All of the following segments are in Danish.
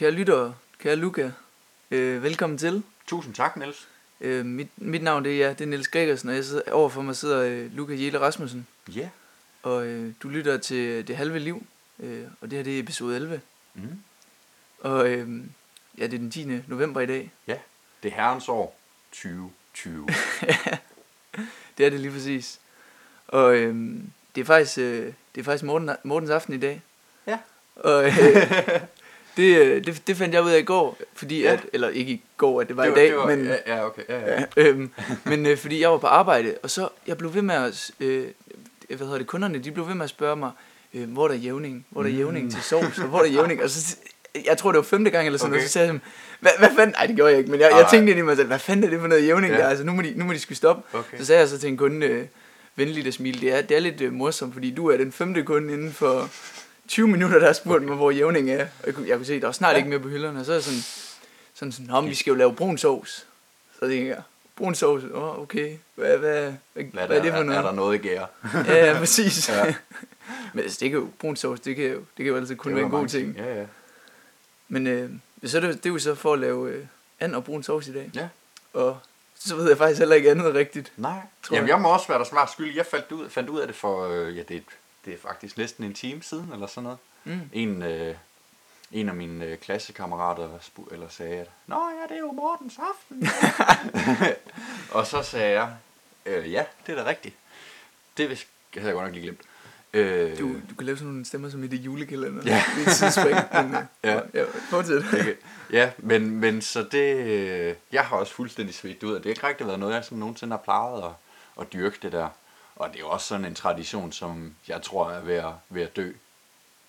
Kære lyttere, kære Luca, øh, velkommen til. Tusind tak, Niels. Øh, mit, mit navn det er, ja, det er Niels Gregersen, og jeg sidder, overfor mig sidder øh, Luca Jelle Rasmussen. Ja. Og øh, du lytter til Det Halve Liv, øh, og det her det er episode 11. Mm. Og øh, ja, det er den 10. november i dag. Ja. Det er herrens år 2020. Det er det lige præcis. Og øh, det er faktisk, øh, det er faktisk Morten, Mortens aften i dag. Ja. Og øh, det, øh, det, det fandt jeg ud af i går, fordi Ja. at, eller ikke i går, at det var, Det i dag, var, men, Ja, ja okay. Ja, ja. Ja, øhm, men øh, fordi jeg var på arbejde, og så jeg blev ved med at, øh, hvad hedder det, kunderne, de blev ved med at spørge mig, øh, hvor er der jævning, hvor er der Mm. jævning til sovs, og hvor er der jævning, og så, jeg tror det var femte gang eller sådan okay. Noget, så sagde jeg, hvad, hvad fanden, nej det gjorde jeg ikke, men jeg, jeg tænkte ind i mig selv, hvad fanden er det for noget jævning Ja. der, altså nu må de, nu må de skulle stoppe, Okay. så sagde jeg så til en kunde, øh, venligt at smile, det er, det er lidt øh, morsomt, fordi du er den femte kunde inden for 20 minutter, der har spurgt mig, hvor jævning er, og jeg kunne, jeg kunne se, der var snart Ja. ikke mere på hylderne, og så er jeg sådan, sådan, sådan, "Nå, vi skal jo lave brun sovs, så tænker jeg, brun sovs, åh, oh, okay, hvad, hvad, hvad, Hvad, hvad er det for noget? Er der noget i gære? Ja, ja, præcis. Ja. Men altså, det kan jo, brun sovs, det kan jo, det kan jo altid kun være en god mange ting. Ja, ja. Men øh, så er det, det er jo så for at lave øh, and og brun sovs i dag. Ja. Og så ved jeg faktisk heller ikke andet rigtigt. Nej. Tror Jamen, jeg. jeg må også være der smart skyld. Jeg fandt ud, fandt ud af det for, øh, ja, det, er- det er faktisk næsten en time siden, eller sådan noget. Mm. En, øh, en af mine øh, klassekammerater spu- eller sagde, at Nå ja, det er jo Mortens aften. og så sagde jeg, øh, ja, det er da rigtigt. Det vidste- havde jeg godt nok lige glemt. Øh, Du, du kan lave sådan nogle stemmer som i det julekalender. Ja. Det er et tidsspring. Men, øh, Ja. ja. Fortsæt. Okay. Ja, men, men så det... øh, Jeg har også fuldstændig svedt ud, og det har ikke rigtig været noget, jeg sådan nogensinde har plejet at, at dyrke det der. Og det er jo også sådan en tradition, som jeg tror er ved at, ved at dø.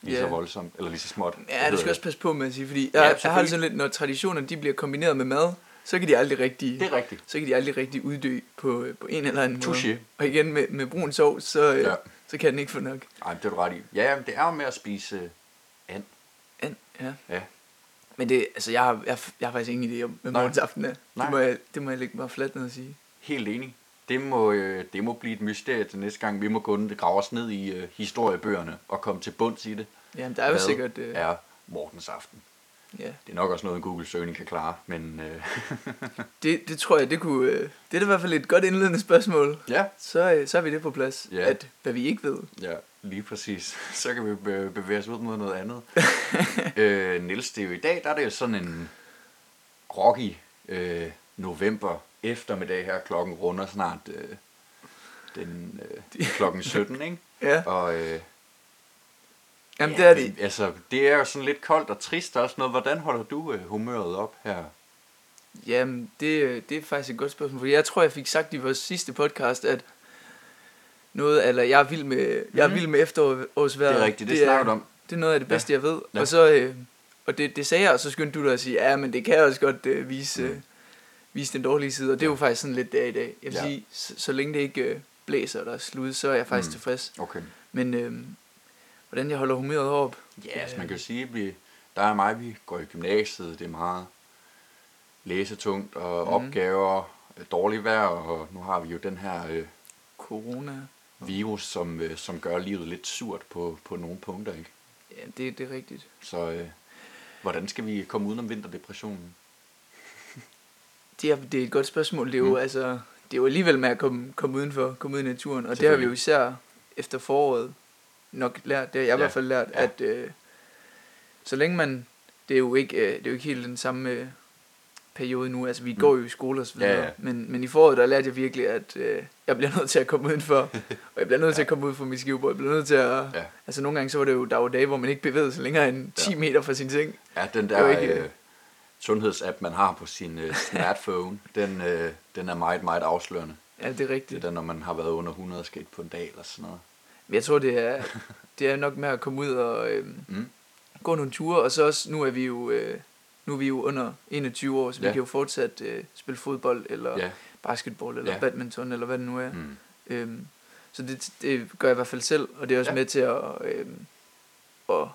Lige så Ja. voldsomt, eller lige så småt. Ja, du skal det? også passe på med at sige, fordi Ja, jeg, jeg har det sådan lidt, når traditioner de bliver kombineret med mad, så kan de aldrig rigtig, Det er rigtigt. så kan de aldrig rigtig uddø på, på en eller anden Touché. måde. Og igen med, med brun sovs, så, øh, Ja. så kan den ikke få nok. Ej, det er du ret i. Ja, jamen, det er jo med at spise øh, and. And, ja. Ja. Men det, altså, jeg har, jeg, jeg har faktisk ingen idé om, hvad Nej. morgens aften er. Nej. Det må, jeg, det må jeg lægge mig fladt ned og sige. Helt enig. Det må, øh, det må blive et mysterie til næste gang. Vi må gå og grave os ned i øh, historiebøgerne og komme til bunds i det. Jamen, der er jo Hvad sikkert... Øh, er Mortens aften? ja. Det er nok også noget, en Google-søgning kan klare, men øh, det, det tror jeg, det kunne... Øh, det er da i hvert fald et godt indledende spørgsmål. ja, Så, øh, så er vi det på plads. Ja. At, hvad vi ikke ved. Ja, lige præcis. Så kan vi be- bevæge os ud mod noget andet. øh, Niels, det er jo i dag, der er det jo sådan en rocky øh, november eftermiddag her. Klokken runder snart øh, den øh, klokken 17, ikke? Ja, Og øh, jamen ja, det er det. Altså, det er jo sådan lidt koldt og trist og sådan noget. Hvordan holder du øh, humøret op her? Jamen, det, øh, det er faktisk et godt spørgsmål. For jeg tror, jeg fik sagt i vores sidste podcast, at noget, eller jeg er vild med, jeg er Mhm. vild med efterårsvejret. Det er rigtigt, det, det snakker du om. Det er noget af det bedste, ja. jeg ved. Ja. Og så, øh, og det, det sagde jeg, og så skyndte du dig at sige, ja, men det kan også godt øh, vise, Mm. Øh, vise den dårlige side. Og det er jo faktisk sådan lidt der i dag. Jeg vil Ja. sige, så, så længe det ikke øh, blæser eller er slud, så er jeg faktisk Mm. tilfreds. Okay. Men øh, hvordan jeg holder humøret op? Ja, altså man kan jo sige, at vi, der er mig, vi går i gymnasiet, det er meget læsetungt og mm. opgaver, øh, dårligt vejr, og nu har vi jo den her øh, Corona. virus, som, øh, som gør livet lidt surt på, på nogle punkter, ikke? Ja, det, det er rigtigt. Så øh, hvordan skal vi komme udenom vinterdepressionen? Det er, det er et godt spørgsmål. Det er jo, Mm. altså, det er jo alligevel med at komme, komme udenfor, komme ud i naturen. Og det har vi jo især efter foråret nok lært. Det har jeg i Ja. hvert fald lært, Ja. at øh, så længe man... Det er jo ikke, øh, det er jo ikke helt den samme øh, periode nu. Altså, vi Mm. går jo i skole og så videre. Ja, ja. Men, men i foråret, der lærte jeg virkelig, at øh, jeg bliver nødt til at komme udenfor. og jeg bliver nødt til Ja. at komme ud fra mit skivebord. Jeg bliver nødt til at... Ja. Altså, nogle gange så var det jo, der var dage, hvor man ikke bevægede sig længere end 10 Ja. meter fra sin seng. Ja, den er der ikke- øh, sundhedsapp, man har på sin øh, smartphone, den, øh, den er meget, meget afslørende. Ja, det er Det rigtigt. er den, når man har været under 100 skridt på en dag eller sådan noget. Men jeg tror, det er, det er nok med at komme ud og øh, Mm. gå nogle ture, og så også, nu er vi jo, øh, nu er vi jo under 21 år, så ja. vi kan jo fortsat øh, spille fodbold, eller ja. Basketball, eller ja. Badminton, eller hvad det nu er. Mm. Øhm, så det, det gør jeg i hvert fald selv, og det er også ja. Ja. med til at, øh, at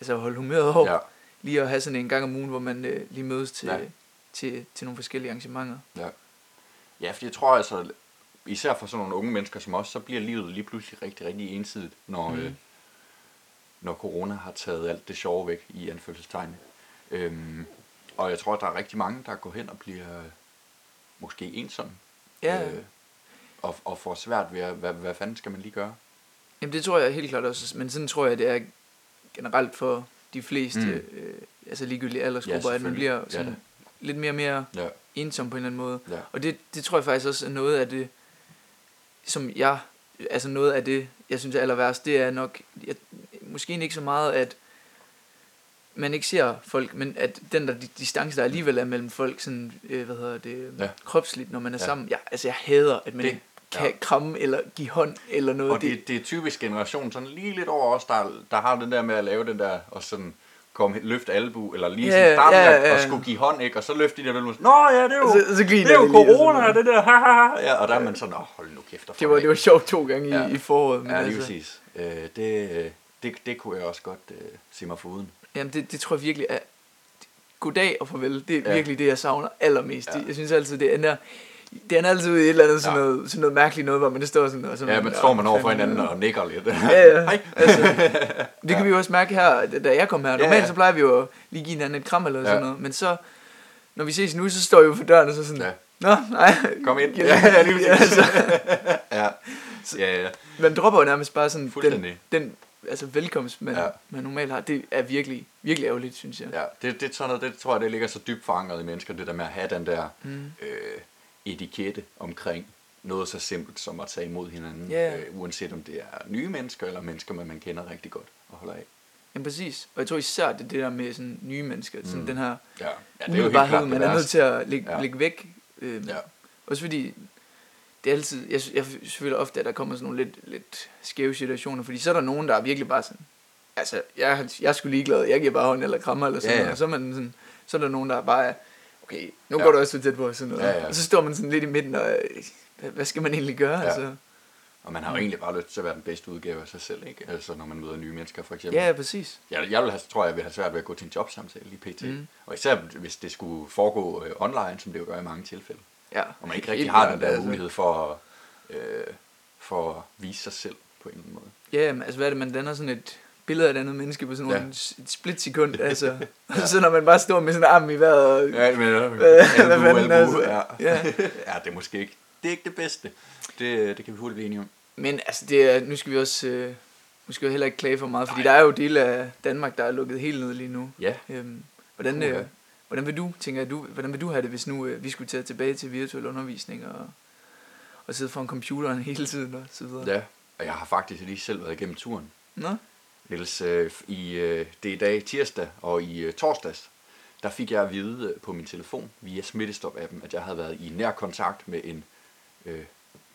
altså holde humøret over. Ja. Lige at have sådan en gang om ugen, hvor man øh, lige mødes til, ja. Ja. til, til nogle forskellige arrangementer. Ja. Ja, for jeg tror altså, især for sådan nogle unge mennesker som os, så bliver livet lige pludselig rigtig, rigtig ensidigt, når, mm. øh, når corona har taget alt det sjove væk i anførselstegn. Øhm, og jeg tror, at der er rigtig mange, der går hen og bliver øh, måske ensomme. Ja, Øh, og, og får svært ved, at, hvad, hvad fanden skal man lige gøre? Jamen det tror jeg helt klart også, men sådan tror jeg, det er generelt for de fleste, Mm. øh, altså ligegyldige aldersgrupper, Ja, at man bliver Ja, sådan da. lidt mere og mere Ja, ensom på en eller anden måde. ja. Og det, det tror jeg faktisk også er noget af det, som jeg, altså noget af det, jeg synes er aller værst, det er nok, jeg, måske ikke så meget, at man ikke ser folk, men at den der di- distance, der alligevel er mellem folk, sådan, øh, hvad hedder det, Ja. ja. kropsligt, når man er Ja. ja. sammen. Jeg, altså jeg hader, at man det, ikke kan ja. kramme eller give hånd eller noget. Og det, det er typisk generation, sådan lige lidt over os, der, der har den der med at lave den der, og sådan komme løfte albu, eller lige sådan starte med at- ja, ja. at skulle give hånd, ikke? Og så løfte de der vel, Nå ja, det er jo, så, så det er jo lige, og corona, noget. det der, ha, ha, ha. Ja, og der er man sådan, åh, hold nu kæft. og Det var, det var sjovt to gange Ja. i, i foråret. Men Ja, lige altså, præcis. Øh, det, det, det kunne jeg også godt øh, se mig foruden. Jamen, det, det tror jeg virkelig er... Goddag og farvel, det er Ja. virkelig det, jeg savner allermest. Ja. Jeg synes altid, det ender... Det ender altid et eller andet sådan, Ja. noget, sådan noget mærkeligt noget, hvor man står sådan... Og så Ja, men står man over for hinanden og nikker lidt. Ja, ja. Hej. Altså, det kan vi jo også mærke her, da jeg kom her. Ja, Normalt ja. så plejer vi jo at lige give hinanden et kram eller Ja. sådan noget. Men så, når vi ses nu, så står vi jo for døren og så sådan... Ja. Nå, nej. Kom ind. Ja, Ja, ja, lige ja, altså, Ja, ja, ja. man dropper jo nærmest bare sådan den, den altså velkomst, man, Ja. ja. man normalt har. Det er virkelig, virkelig ærgerligt, synes jeg. Ja, det, det, er sådan noget, det tror jeg, det ligger så dybt forankret i mennesker, det der med at have den der Mm. øh, etikette omkring noget så simpelt som at tage imod hinanden, Ja. øh, uanset om det er nye mennesker eller mennesker, man, kender rigtig godt og holder af. Ja, præcis. Og jeg tror især, det er det der med sådan nye mennesker. Sådan Mm. den her Ja, ja ja, umiddelbarhed, man er nødt til at lægge, Ja. lægge væk. Øh, Ja. Også fordi, det er altid, jeg, jeg føler ofte, at der kommer sådan nogle lidt, lidt skæve situationer, fordi så er der nogen, der er virkelig bare sådan, altså, jeg, jeg er sgu ligeglad, jeg giver bare hånd eller krammer eller sådan ja, ja. noget, og så er, man sådan, så er der nogen, der bare er, okay, nu Ja. går du også for tæt på, sådan noget. Ja, ja. og så står man sådan lidt i midten, og hvad, hvad skal man egentlig gøre? Ja. Altså? Og man har jo egentlig bare lyst til at være den bedste udgave af sig selv, ikke? Altså når man møder nye mennesker, for eksempel. Ja, ja, præcis. Jeg, jeg vil have, tror, jeg vil have svært ved at gå til en jobsamtale i PT. Mm. Mm. Og især hvis det skulle foregå øh, online, som det jo gør i mange tilfælde. Ja. Og man ikke rigtig har den der altså. mulighed for, øh, for at vise sig selv på en eller anden måde. Ja, men altså hvad er det, man danner sådan et billede af et andet menneske på sådan Ja. ja. et splitsekund, altså. Og så når man bare står med sådan en arm i vejret, og Ja, men øh, Hvad- fanden, altså? ja. Ja. ja, det er måske ikke det, er ikke det bedste. Det, det kan vi hurtigt blive enige om. Men altså, det er, nu skal vi også, øh, nu skal vi heller ikke klage for meget, fordi Nej. der er jo dele af Danmark, der er lukket helt ned lige nu. Ja, Øhm, hvordan, øh, hvordan vil du, tænker du, hvordan vil du have det, hvis nu øh, vi skulle tage tilbage til virtuel undervisning og, og sidde foran computeren hele tiden og så videre? ja. Og jeg har faktisk lige selv været igennem turen. Nå? Niels, øh, i, øh, det er i dag tirsdag, og i øh, torsdags, der fik jeg at vide på min telefon via Smittestop-appen, at jeg havde været i nær kontakt med en øh,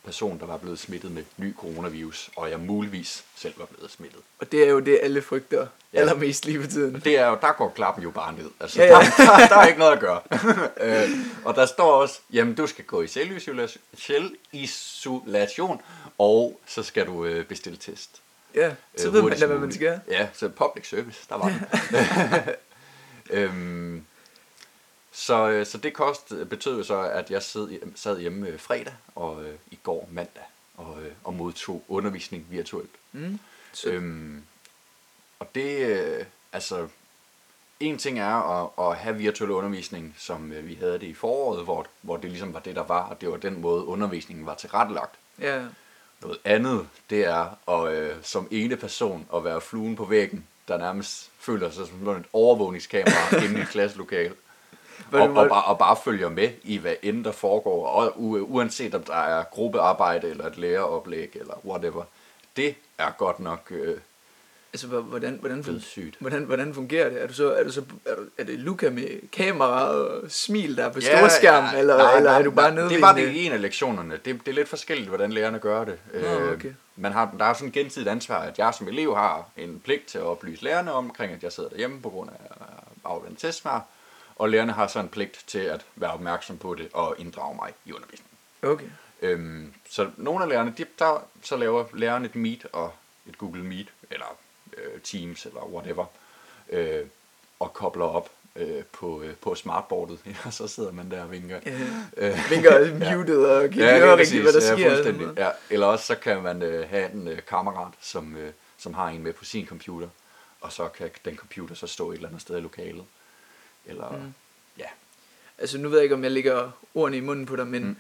person, der var blevet smittet med ny coronavirus, og jeg muligvis selv var blevet smittet. Og det er jo det, alle frygter Ja. allermest lige for tiden. Det er jo, der går klappen jo bare ned. Altså, ja. ja. Der, der, der er ikke noget at gøre. øh, og der står også, jamen du skal gå i selvisolation, selvisolation og så skal du øh, bestille test. Ja, så Øh, ved man da, hvad man skal. Ja, så public service, der var den. øhm, så, øh, så det kost betød jo så, at jeg sad, sad hjemme øh, fredag og øh, i går mandag og, øh, og modtog undervisning virtuelt. Mm. Så, Øhm, og det, øh, altså, en ting er at, at have virtuel undervisning, som øh, vi havde det i foråret, hvor, hvor det ligesom var det, der var, og det var den måde, undervisningen var tilrettelagt. ja, Noget andet, det er at, øh, som ene person at være fluen på væggen, der nærmest føler sig som et overvågningskamera inde i et klasselokale. Og, og, det? bare, og bare følger med i, hvad end der foregår, og u- uanset om der er gruppearbejde, eller et læreroplæg, eller whatever. Det er godt nok øh, altså, hvor- hvordan, hvordan, blevet fun- sygt. hvordan, hvordan fungerer det? Er, du så, er, du så, er, du, er det Luca med kamera og smil, der er på storskærm, eller, nej, eller nej, er du bare nede Det var det øh, i en af lektionerne. Det, det er lidt forskelligt, hvordan lærerne gør det. Nå, Øh, okay. Man har, der er sådan en gensidigt ansvar, at jeg som elev har en pligt til at oplyse lærerne omkring, at jeg sidder derhjemme på grund af afvendt testsvar. Og lærerne har så en pligt til at være opmærksom på det og inddrage mig i undervisningen. Okay. Øhm, så nogle af lærerne, de, der, så laver læreren et Meet og et Google Meet, eller øh, Teams, eller whatever, øh, og kobler op øh, på, øh, på smartboardet, og så sidder man der og vinker. Ja. Øh, Vinker er muted og kan ja, ja, høre rigtigt, hvad der ja, sker. sådan fuldstændig. noget. Ja, eller også så kan man øh, have en øh, kammerat, som, øh, som har en med på sin computer, og så kan den computer så stå et eller andet sted i lokalet. Eller, Mm. mm. ja. Altså nu ved jeg ikke, om jeg lægger ordene i munden på dig, men mm.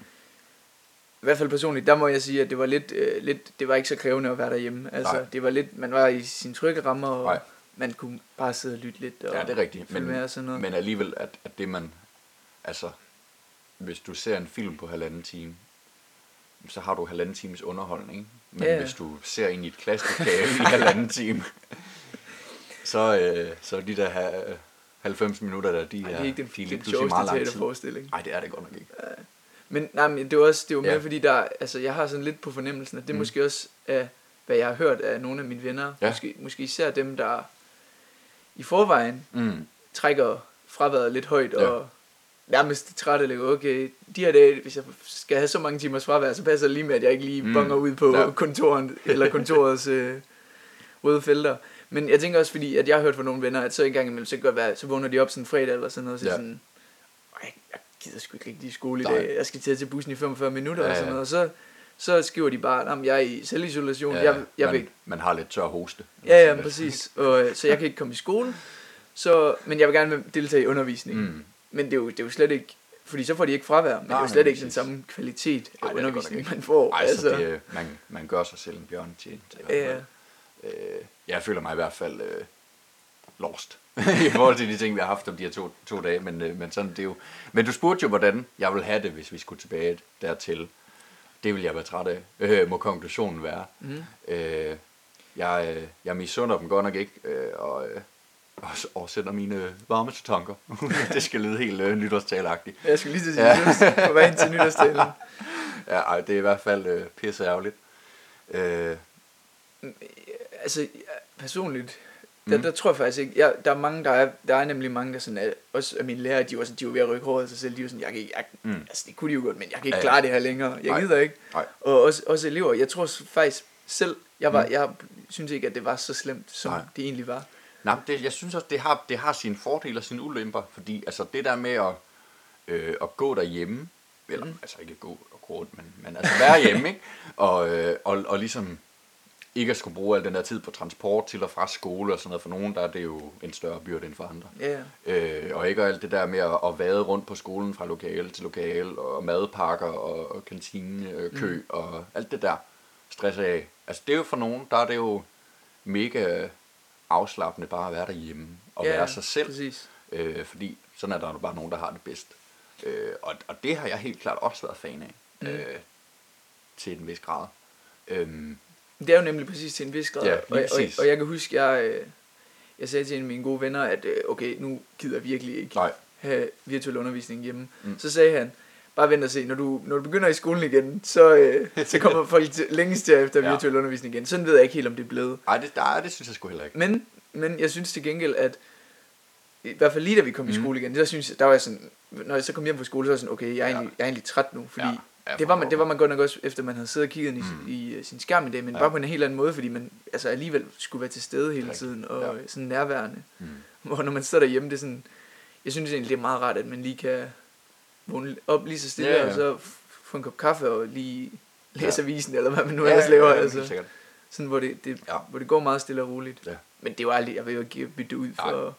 I hvert fald personligt, der må jeg sige, at det var lidt, øh, lidt det var ikke så krævende at være derhjemme. Altså, Nej. det var lidt, man var i sin trygge rammer, og Nej. man kunne bare sidde og lytte lidt og ja, det er rigtigt. Men, med og sådan noget. men alligevel, at, at det man, altså, hvis du ser en film på halvanden time, så har du halvanden times underholdning. Men Ja, ja. hvis du ser ind i et klasselokale i halvanden time, så, øh, så de der ha- 90 minutter der, de Ej, er, det er ikke den, de er lige pludselig meget lang tid. Nej, det er det godt nok ikke. Men nej, men det var også det var mere, Ja. fordi der, altså, jeg har sådan lidt på fornemmelsen, at det mm. Måske også er, hvad jeg har hørt af nogle af mine venner, Ja. måske, måske især dem, der i forvejen Mm. trækker fraværet lidt højt, Ja. og nærmest træt eller okay, de her dage, hvis jeg skal have så mange timers fravær, så passer det lige med, at jeg ikke lige Mm. bonger ud på Ja. kontoret, eller kontorets øh, røde felter. Men jeg tænker også, fordi at jeg har hørt fra nogle venner, at så en gang imellem, så kan godt være, så vågner de op sådan fredag eller sådan noget, så ja. Sådan, "Ej, jeg gider sgu ikke rigtig i skole i Nej. dag, jeg skal til at til bussen i 45 minutter Ja, og sådan noget, og så, så skriver de bare, at jeg er i selvisolation, Ja, jeg, jeg man, vil man har lidt tør hoste. Ja, ja, præcis. Og, øh, så jeg kan ikke komme i skole. Så, men jeg vil gerne deltage i undervisningen. Mm. Men det er, jo, det er jo slet ikke... Fordi så får de ikke fravær, men nej, det er jo slet ikke den samme kvalitet af Ej, er undervisning, man får. Ej, altså, så det, øh, man, man gør sig selv en ja, fald. ja. Øh, jeg føler mig i hvert fald øh, lost i forhold til de ting, vi har haft om de her to, to dage. Men, øh, men, sådan, det er jo, men du spurgte jo, hvordan jeg ville have det, hvis vi skulle tilbage dertil. Det vil jeg være træt af, øh, må konklusionen være. Mm. Øh, jeg, øh, jeg misunder dem godt nok ikke, øh, og, øh, og, og sender mine varmeste tanker. det skal lyde helt øh, nytårstaleagtigt. Jeg skulle lige til ja. på vej ind til nytårstalen. Ja, ej, det er i hvert fald øh, pisse ærgerligt. Øh, Altså, ja, personligt, der, Mm. der tror jeg faktisk ikke, jeg, der er mange, der er, der er nemlig mange, der sådan er, også af mine lærere, de var, sådan, de var ved at rykke håret af sig selv, de var sådan, jeg kan ikke, jeg, Mm. altså det kunne de jo godt, men jeg kan ikke Ja, klare det her længere, jeg Nej. gider ikke. Nej. Og også, også elever, jeg tror faktisk selv, jeg, var, Mm. jeg synes ikke, at det var så slemt, som Nej. det egentlig var. Nej, det, jeg synes også, det har, det har sine fordele og sine ulemper, fordi altså det der med at, øh, at gå derhjemme, eller mm. altså ikke gå og gå rundt, men, men altså være hjemme, ikke? Og, øh, og, og ligesom ikke at skulle bruge al den der tid på transport til og fra skole og sådan noget. For nogen der er det jo en større byrde end for andre. Ja, Øh, og ikke alt det der med at, at vade rundt på skolen fra lokale til lokale, og madpakker og, og kantinekø kø, mm. og alt det der stresser jeg af. Altså det er jo for nogen, der er det jo mega afslappende bare at være derhjemme og ja, være sig selv. Præcis. Øh, fordi sådan er der jo bare nogen, der har det bedst. Øh, og, og det har jeg helt klart også været fan af. Mm. Øh, til en vis grad. Øhm, Det er jo nemlig præcis til en vis grad. Ja, og, og, præcis. og, jeg kan huske, jeg, øh, jeg sagde til en af mine gode venner, at øh, okay, nu gider jeg virkelig ikke nej, have virtuel undervisning hjemme. Mm. Så sagde han, bare vent og se, når du, når du begynder i skolen igen, så, øh, så kommer folk til, længst til efter Ja. virtuel undervisning igen. Sådan ved jeg ikke helt, om det er blevet. Ej, det, der, det synes jeg sgu heller ikke. Men, men jeg synes til gengæld, at i hvert fald lige da vi kom mm. i skole igen, der synes jeg, der var jeg sådan, når jeg så kom hjem fra skole, så var jeg sådan, okay, jeg er, Ja. egentlig, jeg er egentlig træt nu, fordi ja, det, var for man, det var man godt nok også, efter man havde siddet og kigget Mm. i, i sin skærm i dag, men Ja. bare på en helt anden måde, fordi man altså alligevel skulle være til stede hele tiden, og Ja. sådan nærværende. Mm. Hvor når man sidder derhjemme, det er sådan, jeg synes egentlig, det er meget rart, at man lige kan vågne op lige så stille, Ja, ja. og så få en kop kaffe og lige læse Ja. avisen, eller hvad man nu ellers laver. ja, altså. helt sikkert. Sådan, hvor det, det, Ja. hvor det går meget stille og roligt. Ja. Men det jo aldrig, jeg vil jo ikke bytte det ud Nej. for,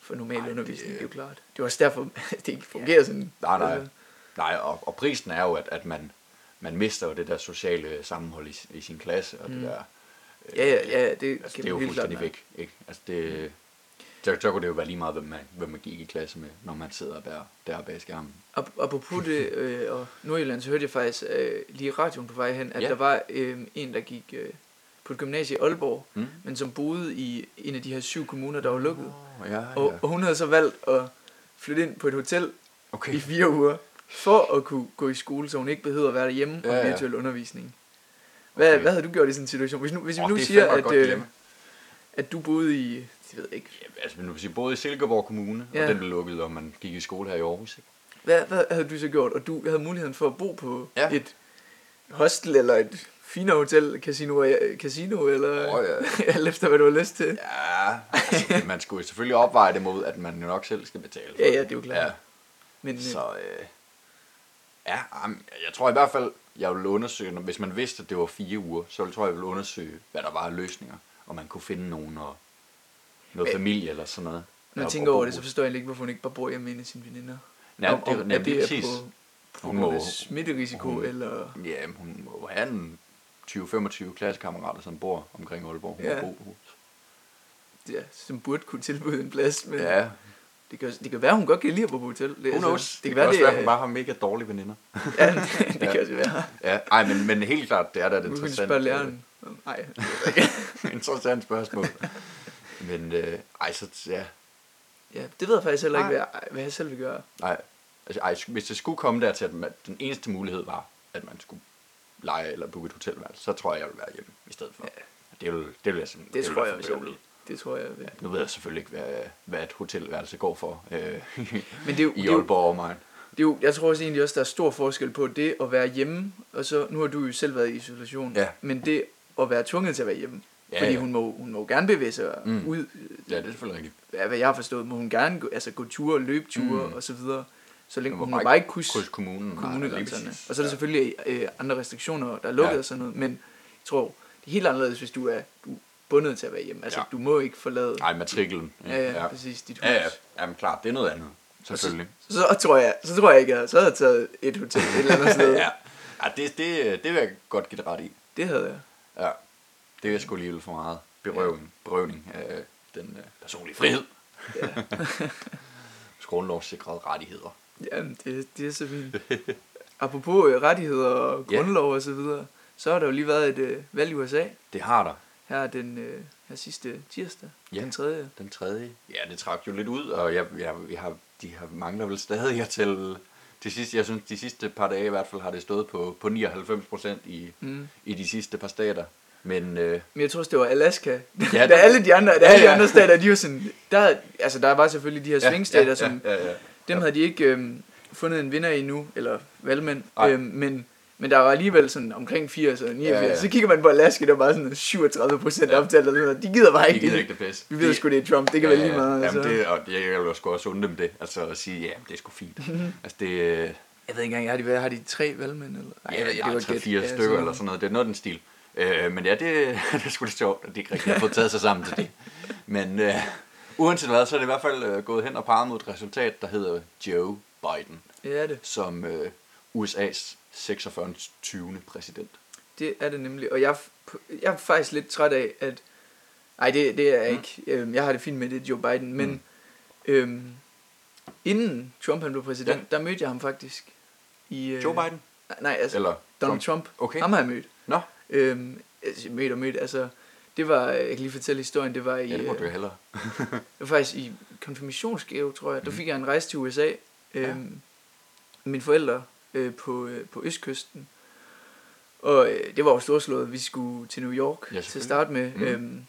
for normal Nej, det- undervisning, det, er jo klart. Det er også derfor, det ikke fungerer sådan. Nej, nej. Altså, Nej, og, og prisen er jo, at, at man, man mister jo det der sociale sammenhold i, i sin klasse, og Mm. det der... ja, ja, ja, det, Altså, det er jo fuldstændig væk, ikke? Altså, det, så, så kunne det jo være lige meget, hvem man, hvem man gik i klasse med, når man sidder der, der bag skærmen. Ap- Apropos det, øh, og Nordjylland, så hørte jeg faktisk øh, lige radioen på vej hen, at Ja. der var øh, en, der gik øh, på et gymnasie i Aalborg, Mm. men som boede i en af de her syv kommuner, der var lukket. Oh, ja, Og, og hun havde så valgt at flytte ind på et hotel Okay. i fire uger, for at kunne gå i skole, så hun ikke behøvede at være derhjemme Ja, og ja. virtuel undervisning. Hvad, Okay. hvad havde du gjort i sådan en situation? Hvis, nu, hvis vi Åh, nu er siger, at, øh, at du boede i, jeg ved ikke, Ja, altså, hvis I boede i Silkeborg Kommune, Ja. og den blev lukket, og man gik i skole her i Aarhus, ikke? hvad, hvad havde du så gjort? Og du havde muligheden for at bo på Ja. et hostel, eller et finere hotel, casino, casino eller Åh, ja. alt efter, hvad du har lyst til. Ja, altså, man skulle selvfølgelig opveje det mod, at man jo nok selv skal betale for Ja, ja, det er jo klart. Ja, Men øh, så øh, ja, jeg tror i hvert fald, jeg ville undersøge, hvis man vidste, at det var fire uger, så tror jeg, jeg ville undersøge, hvad der var af løsninger, og man kunne finde nogen og noget familie eller sådan noget. Når jeg tænker over det, så forstår jeg ikke, hvorfor hun ikke bare bor hjemme af sine veninder. Ja, om, det, om, at det er på, på Hun må- smitterisiko, hun- eller... Ja, hun må have en 20-25 klassekammerater, som bor omkring Aalborg. Hun Ja. bo som burde kunne tilbyde en plads, men Ja, det, kan, det kan være, hun godt kan lide at bo på hotel. Det, who knows? det kan være, også det, være, hun bare har mega dårlige veninder. Ja, det, det Ja. kan også være. Ja, ej, men, men helt klart, det er da et Nu kan vi interessant, spørge læreren. Nej, øh, interessant spørgsmål. Men øh, ej, så ja, ja, det ved jeg faktisk heller ikke, hvad jeg, hvad jeg selv vil gøre. nej. Altså, ej, hvis det skulle komme dertil, at man, den eneste mulighed var, at man skulle lege eller booke et hotelværelse, så tror jeg, jeg vil være hjemme i stedet for. Ja. Det vil, det vil jeg simpelthen Det vil tror jeg også, jeg bøvlet. Det tror jeg, vil. Nu ved jeg selvfølgelig ikke, hvad, hvad et hotelværelse går for øh, Men det er jo, i Aalborg og mig. det er jo, jeg tror også egentlig også, der er stor forskel på det at være hjemme, og så, nu har du jo selv været i isolation, Ja. men det at være tvunget til at være hjemme. Ja, fordi ja. hun må, hun må gerne bevæge sig Mm. ud, Ja, det er selvfølgelig rigtigt. af hvad jeg har forstået, må hun gerne gå, altså gå ture, løbeture Mm. og så videre. Så længe Hun hun bare må bare ikke krydse Kryds kommunen. Nej, kommunegrænserne. præcis. Og så er der Ja. selvfølgelig øh, andre restriktioner, der er lukket Ja. og sådan noget, men jeg tror, det er helt anderledes, hvis du er bundet til at være hjemme. Altså, Ja. du må ikke forlade Nej, matriklen. ja, ja, ja. præcis dit hus. Ja, ja. Jamen klart, det er noget andet. Selvfølgelig. Så, så, tror jeg, så tror jeg ikke, at jeg så havde taget et hotel et eller andet sted. ja, ja det, det, det vil jeg godt give dig ret i. Det havde jeg. Ja, det er sgu alligevel for meget berøvning, berøvning af den øh, personlige frihed. Ja. Grundlovssikrede rettigheder. Jamen, det, det er så fint. Apropos øh, rettigheder og Ja. grundlov og så videre, så har der jo lige været et øh, valg i USA. Det har der. Her den øh, her sidste tirsdag. Ja. Den tredje. Den tredje. Ja, det trak jo lidt ud, og jeg, jeg, jeg har, de har mangler vel stadig at tælle de sidste, jeg synes, de sidste par dage i hvert fald har det stået på, på 99 procent i, Mm. i de sidste par stater. Men øh, Men jeg tror også, det var Alaska. Ja, Ja, det- alle de andre, da Ja, alle de ja. andre stater, de var sådan... Der, altså, der var selvfølgelig de her swingstater, som... ja, ja, ja. Dem havde de ikke øhm, fundet en vinder endnu, eller valgmænd. Øhm, men, men der var alligevel sådan omkring 80 og 89. Ja, ja. Så kigger man på Alaska, der var bare sådan 37 procent Ja. ja. optalt. Og sådan noget. De gider bare De ikke gider det. ikke det pisse. Vi ved sgu, det er Trump. Det kan være lige meget. Altså. Jamen det, og jeg jeg vil sgu også undre dem det. Altså at sige, ja, det er sgu fint. altså det, Jeg ved ikke engang, har de, været, har de tre valgmænd? Eller? ja, jeg har gætte. fire Ja, stykker sådan eller sådan noget. Det er noget den stil. Øh, men ja, det, det er sgu lidt sjovt, at de ikke rigtig har fået taget sig sammen til det. Men øh, uanset hvad, så er det i hvert fald øh, gået hen og peget mod et resultat, der hedder Joe Biden, Det er det. som øh, USA's 46. 20. præsident. Det er det nemlig. Og jeg, jeg er faktisk lidt træt af, at... Nej, det, det er jeg Mm. ikke. Øhm, jeg har det fint med det, Joe Biden. Men Mm. øhm, inden Trump han blev præsident, Ja. der mødte jeg ham faktisk. I, øh, Joe Biden? Nej, altså Eller Donald Trump. Okay. Ham har jeg mødt. Nå, Øhm, altså, mødt og mødt. Altså, det var, jeg kan lige fortælle historien, det var i, ja, det må øh, du jo hellere. det var faktisk i konfirmationsgave, tror jeg. Der Mhm. fik jeg en rejse til USA. Øhm, Mine forældre øh, på, øh, på Østkysten. Og øh, det var jo storslået. Vi skulle til New York Ja, til at starte med. Mhm. Øhm,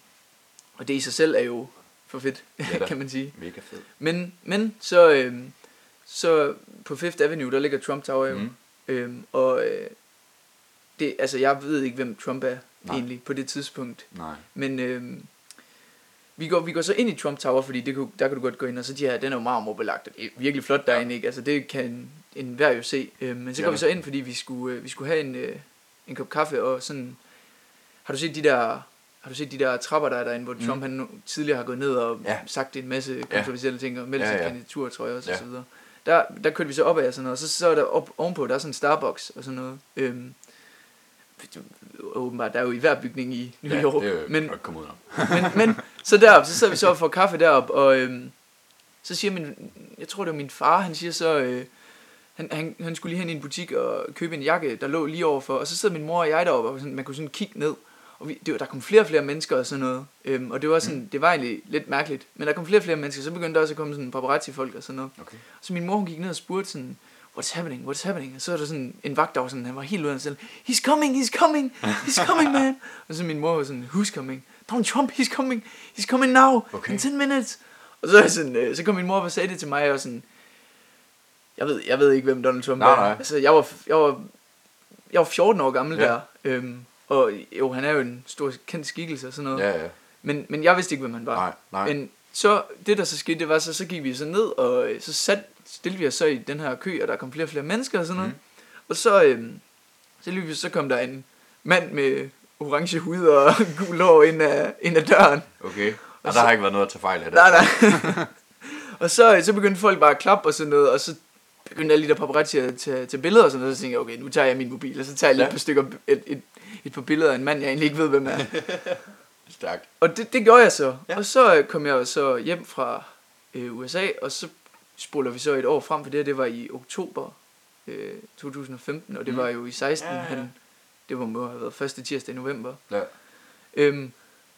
og det i sig selv er jo for fedt, Ja kan man sige. Mega fedt. Men, men så, øhm, så på Fifth Avenue, der ligger Trump Tower jo. Mm. Øhm, og øh, det, altså, jeg ved ikke, hvem Trump er Nej. egentlig på det tidspunkt. Nej. Men øhm, vi, går, vi går så ind i Trump Tower, fordi det kunne, der kan du godt gå ind, og så de her, den er jo marmorbelagt, og det er virkelig flot Ja. derinde, ikke? Altså det kan en, jo se. Øhm, men så Ja, går vi så ind, fordi vi skulle, øh, vi skulle have en, øh, en kop kaffe, og sådan, har du set de der... Har du set de der trapper, der er derinde, hvor Mm. Trump han tidligere har gået ned og Ja. sagt en masse kontroversielle ting, og meldt Ja, ja, ja. kandidatur, tror jeg også, Ja. og så videre. Der, der kørte vi så op af og sådan noget, og så, så er der op, ovenpå, der er sådan en Starbucks og sådan noget. Øhm, åbenbart, der er jo i hver bygning i New Ja, York. det er jo men, komme ud om. men, men så derop, så sidder vi så og får kaffe derop, og øhm, så siger min, jeg tror det var min far, han siger så, øh, han, han, han skulle lige hen i en butik og købe en jakke, der lå lige overfor, og så sidder min mor og jeg deroppe, og sådan, man kunne sådan kigge ned, og vi, det var, der kom flere og flere mennesker og sådan noget, øhm, og det var sådan, det var egentlig lidt mærkeligt, men der kom flere og flere mennesker, så begyndte der også at komme sådan paparazzi-folk og sådan noget. Okay. Så min mor hun gik ned og spurgte sådan, what's happening, what's happening? Og så er der sådan en vagt, der var sådan, han var helt ude af sig selv, he's coming, he's coming, he's coming, man. og så min mor var sådan, who's coming? Donald Trump, he's coming, he's coming now, Okay. in 10 minutes. Og så, sådan, øh, så kom min mor og sagde det til mig, og sådan, jeg ved, jeg ved ikke, hvem Donald Trump Nej, er. nej. Altså, jeg var, jeg var, jeg var 14 år gammel Ja. der, øhm, og jo, han er jo en stor kendt skikkelse og sådan noget. Ja, ja. Men, men jeg vidste ikke, hvem han var. Nej, nej. Men så, det der så skete, det var så, så gik vi så ned, og så sat, stillede vi os så i den her kø, og der kom flere og flere mennesker og sådan noget. Mhm. Og så, øhm, så lige så kom der en mand med orange hud og gul hår ind ad, ind ad døren. Okay. Og Og der så- har ikke været noget at tage fejl af det. Nej, nej. Og så, så begyndte folk bare at klappe og sådan noget, og så begyndte alle de der paparazzi at tage, tage billeder og sådan noget, og så tænkte jeg, okay, nu tager jeg min mobil, og så tager jeg lige Ja. et par stykker, et, et, et par billeder af en mand, jeg egentlig ikke ved, hvem er. Stærkt. Og det, det gjorde jeg så. Ja. Ja. Og så øh, kom jeg så hjem fra øh, USA, og så spoler vi så et år frem, for det her, det var i oktober øh, 2015, og det Mm. var jo i 16, Ja, ja, han, det må må have været første tirsdag i november. Ja. Øhm,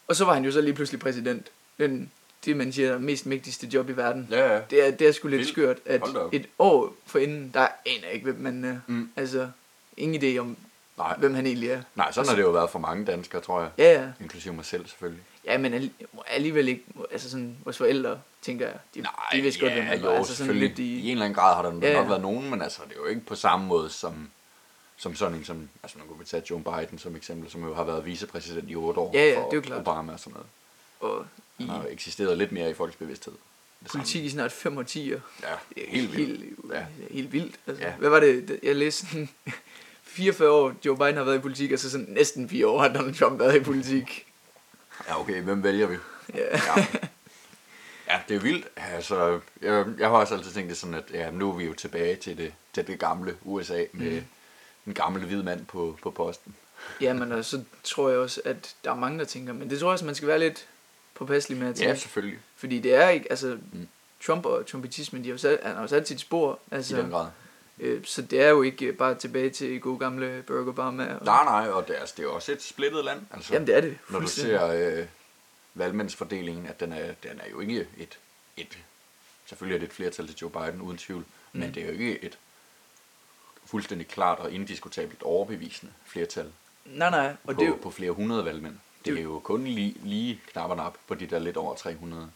og så var han jo så lige pludselig præsident. Den, det man siger, er mest mægtigste job i verden. Ja, ja. Det er, det er sgu lidt Vildt. skørt, at et år forinden, der aner jeg ikke, hvem man er. Mm. Altså, ingen idé om, Nej. hvem han egentlig er. Nej, sådan har det jo været for mange danskere, tror jeg. Ja, ja. Inklusive mig selv, selvfølgelig. Ja, men alli- alligevel ikke, altså sådan, vores forældre, tænker jeg, de, Nej, de vidste godt, ja, hvem han var. Altså sådan lidt I... i, en eller anden grad har der Ja, nok været nogen, men altså, det er jo ikke på samme måde som, som sådan en som, altså nu kan vi tage Joe Biden som eksempel, som jo har været vicepræsident i otte år Ja, ja, for det er jo klart. Obama og sådan noget. og i Han har eksisteret lidt mere i folks bevidsthed. Det samme. politik i snart fem årtier. Ja, helt vildt. Helt, Ja. helt vildt. Altså, Ja. Hvad var det, jeg læste sådan, 44 år Joe Biden har været i politik, og så sådan næsten 4 år har Donald Trump været i politik. Ja, okay, hvem vælger vi? Ja. Ja. ja, det er vildt. Altså, jeg, jeg har også altid tænkt det sådan, at ja, nu er vi jo tilbage til det, til det gamle USA med Mm. en gammel hvid mand på, på posten. Jamen, og så tror jeg også, at der er mange, der tænker, men det tror jeg også, man skal være lidt påpasselig med at tænke. Ja, selvfølgelig. Fordi det er ikke, altså, Mm. Trump og trumpetismen, de har jo sat, han har jo sat sit spor. I Altså, den grad. Øh, så det er jo ikke øh, bare tilbage til gode gamle Barack Obama. Og, Nej, nej, og det er, altså, det er også et splittet land. Altså, Jamen, det er det. når du ser øh, valgmændsfordelingen, at den er, den er jo ikke et, et... Selvfølgelig er det et flertal til Joe Biden, uden tvivl. Mm. Men det er jo ikke et fuldstændig klart og indiskutabelt overbevisende flertal Nej, nej. Og på, det er jo, på flere hundrede valgmænd. Det det er er jo kun lige, lige knap og nap på de der lidt over 300.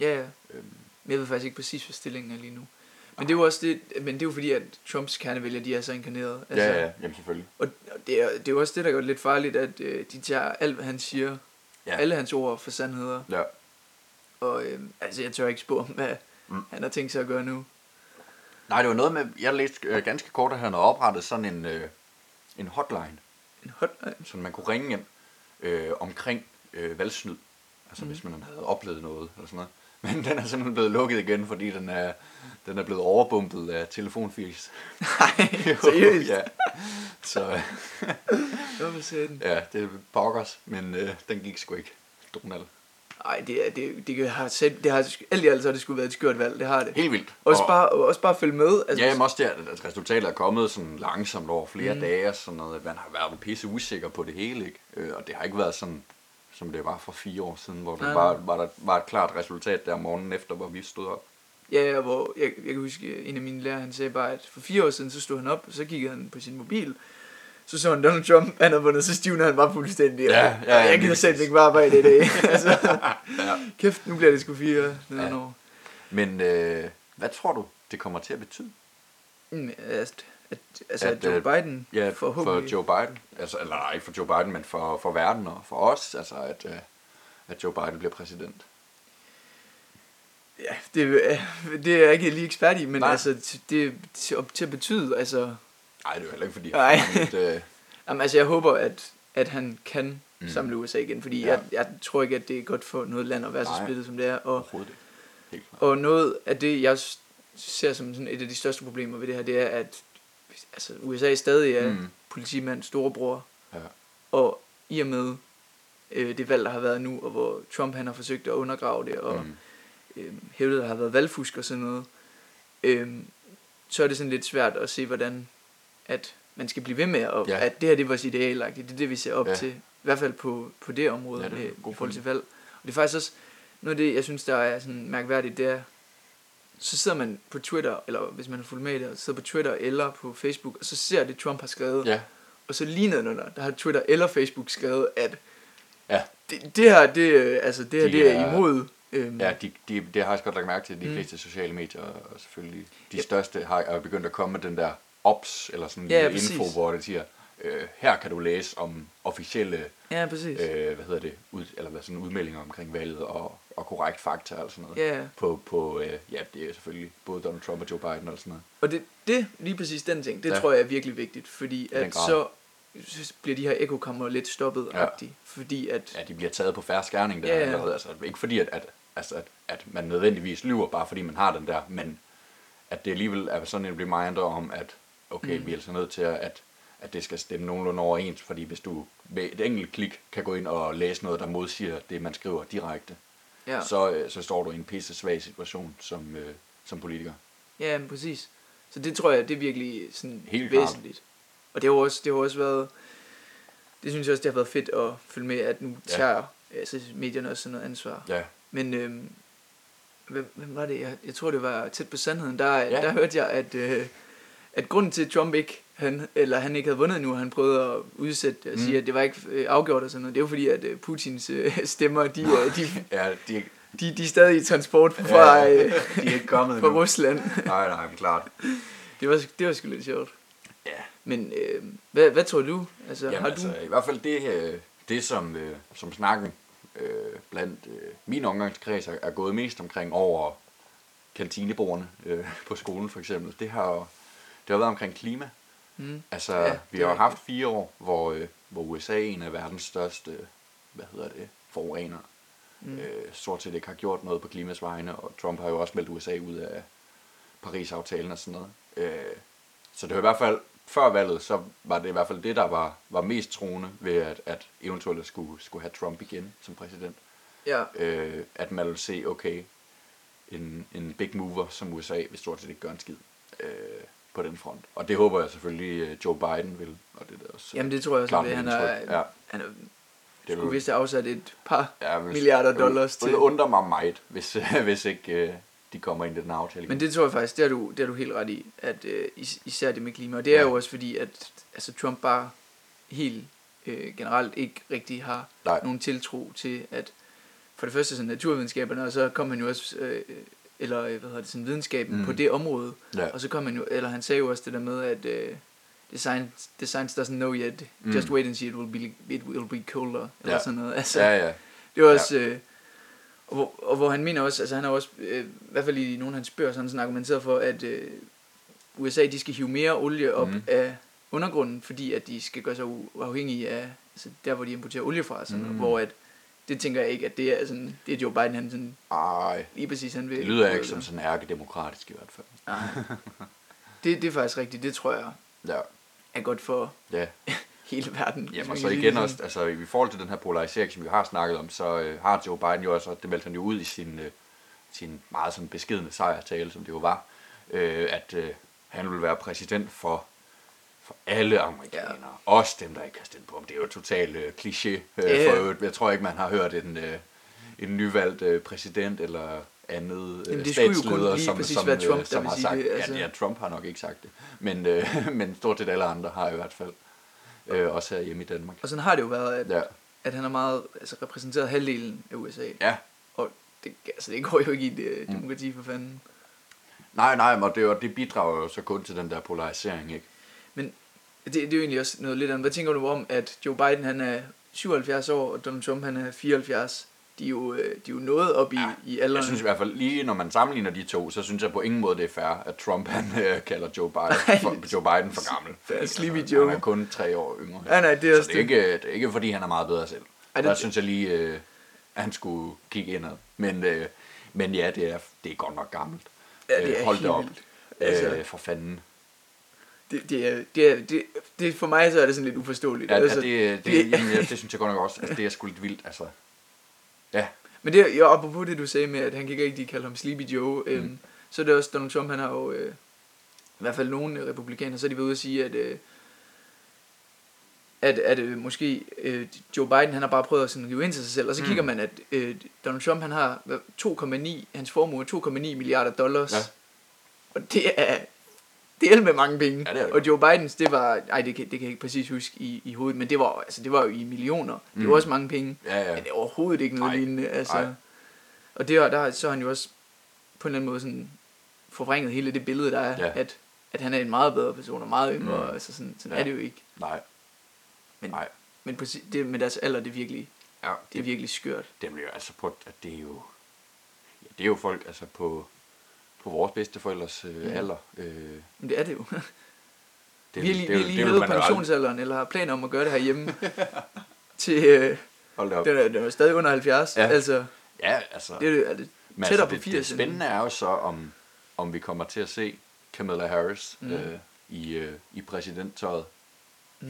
ja, ja. Øhm, Men jeg ved faktisk ikke præcis, hvad stillingen er lige nu. Men det er jo også det, men det er jo fordi, at Trumps kernevælger, de er så inkarneret. altså, ja, ja, jamen selvfølgelig. Og det er, det er jo også det, der gør det lidt farligt, at øh, de tager alt, hvad han siger, Ja. alle hans ord for sandheder. Ja. Og øh, altså, jeg tør ikke spå om, hvad mm. han har tænkt sig at gøre nu. Nej, det var noget med, jeg læste øh, ganske kort, at han havde oprettet sådan en, øh, en hotline, En hotline. så man kunne ringe ind øh, omkring øh, valgsnyd. Altså mm. hvis man havde oplevet noget eller sådan noget. Men den er simpelthen blevet lukket igen, fordi den er, den er blevet overbumpet af telefonfis. Nej, seriøst? ja. Så Hvorfor sagde den? ja, det er pokkers, men øh, den gik sgu ikke. Donald. Nej, det, er, det, det, har selv, det har, alt i alt så har det skulle været et skørt valg, det har det. Helt vildt. Også Og- bare, også bare følge med. Altså, Ja, men også der, at resultatet er kommet sådan langsomt over flere mm. Dage, og sådan noget, man har været pisse usikker på det hele, ikke? Øh, og det har ikke været sådan, som det var for fire år siden, hvor der Nej. var, var, der, var et klart resultat der morgenen efter, hvor vi stod op. Ja, hvor jeg, jeg kan huske, en af mine lærere, han sagde bare, at for fire år siden, så stod han op, og så kiggede han på sin mobil, så så han Donald Trump, han havde vundet, så stivnede han bare fuldstændig. Ja, ja, ja, jeg gider selv ikke bare arbejde i dag. altså, Ja. kæft, nu bliver det sgu fire Ja. ja. år. Men øh, hvad tror du, det kommer til at betyde? Mm, at, at, altså, At, Joe øh, Biden Ja, for forhåbentlig... Joe Biden. Altså, eller nej, ikke for Joe Biden, men for, for verden og for os. Altså, at, øh, at Joe Biden bliver præsident. Ja, det, øh, det er jeg ikke lige ekspert i, men Nej. altså, det til, til at betyde, altså... Nej, det er jo heller ikke, fordi Nej. Lidt, øh, Jamen, altså, jeg håber, at, at han kan Mm. samle USA igen, fordi Ja. jeg, jeg tror ikke, at det er godt for noget land at være så splittet, som det er. Og. Helt klart. og noget af det, jeg ser som sådan et af de største problemer ved det her, det er, at altså, USA stadig er Mm. politimand storebror, Ja. og i og med øh, det valg, der har været nu, og hvor Trump han har forsøgt at undergrave det, og Mm. øh, hævdet, der har været valgfusk og sådan noget, øh, så er det sådan lidt svært at se, hvordan at man skal blive ved med, og Ja. at det her det er vores ideal, det er det, vi ser op Ja. til, i hvert fald på, på det område, Ja, det er med, i forhold til valg. Og det er faktisk også, noget af det, jeg synes, der er sådan mærkværdigt, det er, så sidder man på Twitter, eller hvis man har fulgt med i det, så sidder på Twitter eller på Facebook, og så ser det, Trump har skrevet, Ja, og så lige nedenunder, der har Twitter eller Facebook skrevet, at Ja. det, det her, det, altså, det her, De det er er- imod. Øhm, ja de, de, det har jeg også godt lagt mærke til. De Mm. fleste sociale medier, og selvfølgelig de Ja. største, har er begyndt at komme med den der ops, eller sådan en Ja, præcis. info, hvor det siger, øh, her kan du læse om officielle ja, præcis. øh, hvad hedder det, ud, eller hvad sådan udmeldinger omkring valget og, og korrekt fakta og sådan noget. Ja, På, på øh, ja, det er selvfølgelig både Donald Trump og Joe Biden og sådan noget. og det, det, lige præcis den ting, det Ja. tror jeg er virkelig vigtigt, fordi at så, bliver de her ekokammer lidt stoppet, Ja. ja. fordi at, Ja, de bliver taget på færre skærning der Ja, ja. allerede. Altså, ikke fordi, at, at altså at, at man nødvendigvis lyver, bare fordi man har den der, men at det alligevel er sådan en reminder om, at okay, mm. vi er altså nødt til at, at, at det skal stemme nogenlunde overens, fordi hvis du med et enkelt klik kan gå ind og læse noget, der modsiger det, man skriver direkte, Ja, så, øh, så står du i en pisse svag situation som, øh, som politiker. ja men præcis. Så det tror jeg, det er virkelig sådan Helt klart. væsentligt. Og det har også, det har også været, det synes jeg også, det har været fedt at følge med, at nu Ja. tager altså, medierne også sådan noget ansvar. Ja, Men øhm, hvem, hvem var det? Jeg, jeg tror, det var tæt på sandheden. Der, ja. der hørte jeg, at, øh, at grunden til, at Trump ikke, han, eller han ikke havde vundet nu, han prøvede at udsætte og Mm. sige, at det var ikke øh, afgjort og sådan noget. Det var fordi, at øh, Putins øh, stemmer, de, de, ja de, de, de er stadig i transport fra, ja, de er ikke kommet fra endnu. Rusland. Nej, nej, men klart. Det var, det var sgu lidt sjovt. Ja, Men øh, hvad, hvad tror du? Altså, Jamen, har du... altså, i hvert fald det, øh, det som, øh, som snakken øh, blandt øh, min omgangskreds er, er gået mest omkring over kantinebordene øh, på skolen for eksempel, det har, jo- det har været omkring klima. Mm, Altså, Ja, vi har jo haft fire år, hvor, øh, hvor USA er en af verdens største, hvad hedder det, forurenere. mm, Mm. Øh, stort set ikke har gjort noget på klimas vegne, og Trump har jo også meldt USA ud af Paris-aftalen og sådan noget. Øh, så det var i hvert fald, før valget, så var det i hvert fald det, der var, var mest troende ved, at, at eventuelt skulle, skulle have Trump igen som præsident. ja, Øh, at man ville se, okay, en, en big mover som USA vil stort set ikke gøre en skid øh, på den front. Og det håber jeg selvfølgelig, øh, Joe Biden vil. Og det er da også, jamen det tror jeg også, at han er. Ja, han er, det skulle vist have afsat et par ja, hvis, milliarder dollars til. Det undrer mig meget, hvis, hvis ikke øh, de kommer ind i den aftale. Men det tror jeg faktisk, det har du, det har du helt ret i, at øh, is- især det med klima. Og det er Ja. jo også fordi, at altså, Trump bare helt øh, generelt ikke rigtig har Nej. nogen tiltro til, at for det første sådan naturvidenskaberne, og så kom han jo også, øh, eller øh, hvad hedder det, sådan videnskaben Mm. på det område. Ja. Og så kom han jo, eller han sagde jo også det der med, at øh, the, science, the science doesn't know yet, Mm. just wait and see, it will be, it will be colder, eller Ja. sådan noget. Altså, Ja, ja. det var også... Øh, og, hvor, og hvor han mener også, altså han har også, øh, i hvert fald i nogle af hans bøger, sådan, sådan argumenteret for, at øh, USA de skal hive mere olie op mm. af undergrunden, fordi at de skal gøre sig uafhængige af altså der, hvor de importerer olie fra. Sådan, Mhm. mm. Hvor at, det tænker jeg ikke, at det er, sådan, det er Joe Biden, han sådan, Ej, lige præcis han vil. det lyder ikke som sådan ærkedemokratisk i hvert fald. Nej. det, det er faktisk rigtigt, det tror jeg Ja, er godt for ja. hele verden. Jamen, og så igen også, altså i forhold til den her polarisering, som vi har snakket om, så øh, har Joe Biden jo også, og det meldte han jo ud i sin, øh, sin meget sådan beskedende sejrtale, som det jo var, øh, at øh, han vil være præsident for, for alle amerikanere, ja. også dem, der ikke har stemt på ham. Det er jo totalt øh, kliché øh, for. Jeg tror ikke, man har hørt en, øh, en nyvalgt øh, præsident eller andet øh, Jamen, det statsleder, som, præcis som, øh, Trump, som har sagt, det, altså. ja, ja, Trump har nok ikke sagt det, men, øh, men stort set alle andre har i hvert fald. Øh, også her hjemme i Danmark. Og sådan har det jo været, at, Ja. at han har meget altså, repræsenteret halvdelen af USA. Ja, Og det, altså, det går jo ikke i det Mm. demokrati for fanden. nej, nej, og det, og det bidrager jo så kun til den der polarisering, ikke? Men det, det er jo egentlig også noget lidt andet. Hvad tænker du om, at Joe Biden han er 77 år, og Donald Trump han er 74? De er jo, øh, de er jo nået op i, Ja, i alderen. Jeg synes i hvert fald, lige når man sammenligner de to, så synes jeg på ingen måde, det er fair, at Trump han øh, kalder Joe Biden, for, Joe Biden for gammel. Er Fordi, Sleepy Joe. Han er kun tre år yngre. Nej, nej, det er så det er, ikke, det er ikke, fordi han er meget bedre selv. Ej, det- Der synes jeg lige, øh, at han skulle kigge indad. Men, øh, men ja, det er, det er godt nok gammelt. Ja, det er Øh, Hold det op. Altså, Øh, for fanden. Det, det, er, det, er, det, det, for mig så er det sådan lidt uforståeligt. Ja, altså, det, det, det- jamen, ja, det synes jeg godt nok også. Altså, det er sgu lidt vildt, altså. Ja, Men det, jo, apropos det, du sagde med, at han kan ikke rigtig kalde ham Sleepy Joe, øhm, Mm. så er det også, Donald Trump, han har jo, øh, i hvert fald nogle republikanere, så er de ved at sige, at, øh, at, at øh, måske øh, Joe Biden, han har bare prøvet at sådan rive ind til sig selv, og så Mm. kigger man, at øh, Donald Trump, han har hvad, 2,9, hans formue er 2,9 milliarder dollars, Ja. og det er, det er med mange penge. Ja, det det. og Joe Bidens, det var, ej, det kan, det kan jeg ikke præcis huske i, i hovedet, men det var, altså, det var jo i millioner. Det Mm. var også mange penge. ja, ja. Men det er overhovedet ikke noget Nej. lignende. Altså. Nej. Og det, er- der, så har han jo også på en eller anden måde sådan forvrænget hele det billede, der er, Ja. at, at han er en meget bedre person og meget yngre. Mm. Altså sådan, sådan Ja. er det jo ikke. Nej, Men, nej. men si- det, med deres alder, det er virkelig, Ja, det er virkelig skørt. det bliver altså på, at det er jo, ja, det er jo folk, altså på, på vores bedsteforældres øh, Ja. alder. Øh, Men det er det jo. det, vi har lige, det, vi har lige jo aldrig- pensionsalderen, eller har planer om at gøre det herhjemme. til, øh, Hold op. den, er, den er stadig under 70. Ja. Altså, Ja, altså... Det er, det- er det men tættere altså, på det, 80. det spændende er jo så, om, om vi kommer til at se Kamala Harris Mm. mm. øh, i, øh, i præsidenttøjet.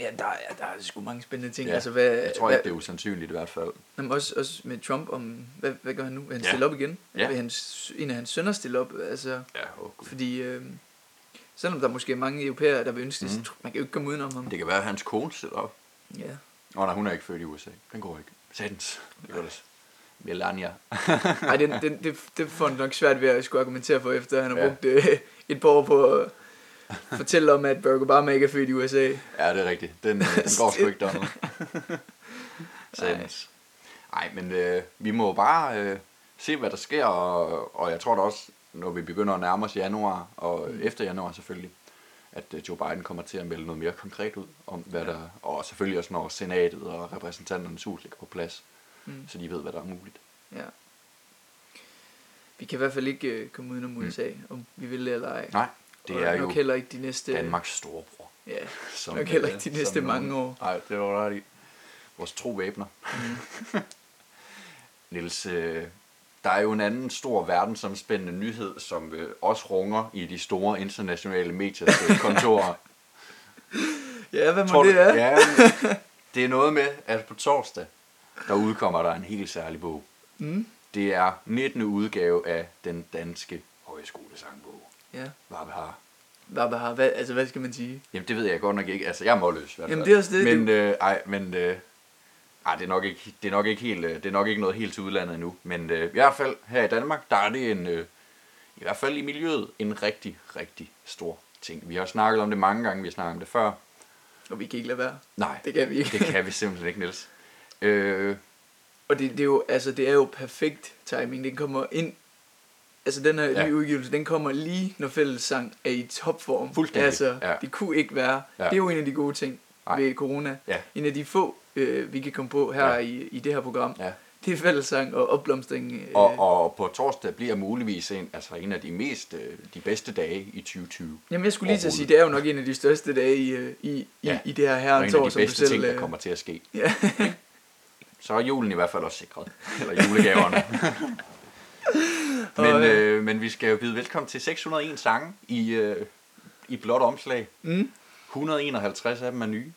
Ja, der, er, der er sgu mange spændende ting. Ja, altså, hvad, Jeg tror hvad, ikke, det er usandsynligt i hvert fald. Jamen også, også med Trump, om, hvad, hvad gør han nu? Vil han Ja. stille op igen? Ja. Vil hans, en af hans sønner stille op? Altså, Ja, oh, fordi, øh, selvom der måske er mange europæere, der vil ønske det, Mhm. man kan jo ikke komme udenom ham. Det kan være, at hans kone stiller op. Ja. Åh oh, nej, hun er ikke født i USA. Den går ikke. Satans. Det det. Melania. Ej, den, den, det, det får han nok svært ved at skulle argumentere for, efter han har Ja. brugt øh, et par år på fortælle om, at Barack Obama ikke er født i USA. Ja, det er rigtigt. Den, øh, den går sgu ikke, Donald. Satans. Nej, men øh, vi må bare øh, se, hvad der sker, og, og jeg tror da også, når vi begynder at nærme os januar, og mm. efter januar selvfølgelig, at øh, Joe Biden kommer til at melde noget mere konkret ud om, hvad der, og selvfølgelig også når senatet og repræsentanternes hus ligger på plads, Mm. så de ved, hvad der er muligt. Ja. Vi kan i hvert fald ikke øh, komme udenom Mm. USA, om vi vil det eller ej. Nej, det Og er nok jo heller ikke de næste... Danmarks storebror. Ja, Som, nok heller øh, ikke de næste som mange år. Nej, det var ret i. Vores tro væbner. Mm. Niels, øh, der er jo en anden stor verdensomspændende nyhed, som øh, også runger i de store internationale mediers øh, kontorer. Ja, hvad må Tror det er? Ja, det er noget med, at på torsdag, der udkommer der en helt særlig bog. Mm. Det er 19. udgave af den danske højskolesangbog. Ja. Hvad vi har. Hvad, altså, hvad skal man sige? Jamen det ved jeg godt nok ikke. Altså jeg er målløs. i hvert Jamen, det er også det, Men, øh, ej, men øh, ej, det er nok ikke, det er nok ikke helt, øh, det er nok ikke noget helt til udlandet endnu. Men øh, i hvert fald her i Danmark, der er det en, øh, i hvert fald i miljøet, en rigtig, rigtig stor ting. Vi har snakket om det mange gange, vi har snakket om det før. Og vi kan ikke lade være. Nej, Det kan vi ikke. det kan vi simpelthen ikke, Niels. Øh, Og det, det, er jo, altså, det er jo perfekt timing. Den kommer ind... Altså, den her Ja. nye udgivelse, den kommer lige, når fællessang er i topform. Fuldstændig, Altså, ja. det kunne ikke være... Ja. Det er jo en af de gode ting Nej. ved corona. Ja. En af de få, øh, vi kan komme på her Ja. i, i det her program. ja. Det er fællessang og opblomstring. Øh, og, og på torsdag bliver muligvis en, altså en af de mest, øh, de bedste dage i 2020. Jamen, jeg skulle lige til at sige, det er jo nok en af de største dage i, øh, i, i, Ja. i det her herrens en år, af de som du bedste selv... ting, der øh, kommer til at ske. Ja. Så er julen i hvert fald også sikret. Eller julegaverne. men, Og, øh, øh, men vi skal jo byde velkommen til 601 sange i, øh, i blåt omslag. mm, 151 af dem er nye.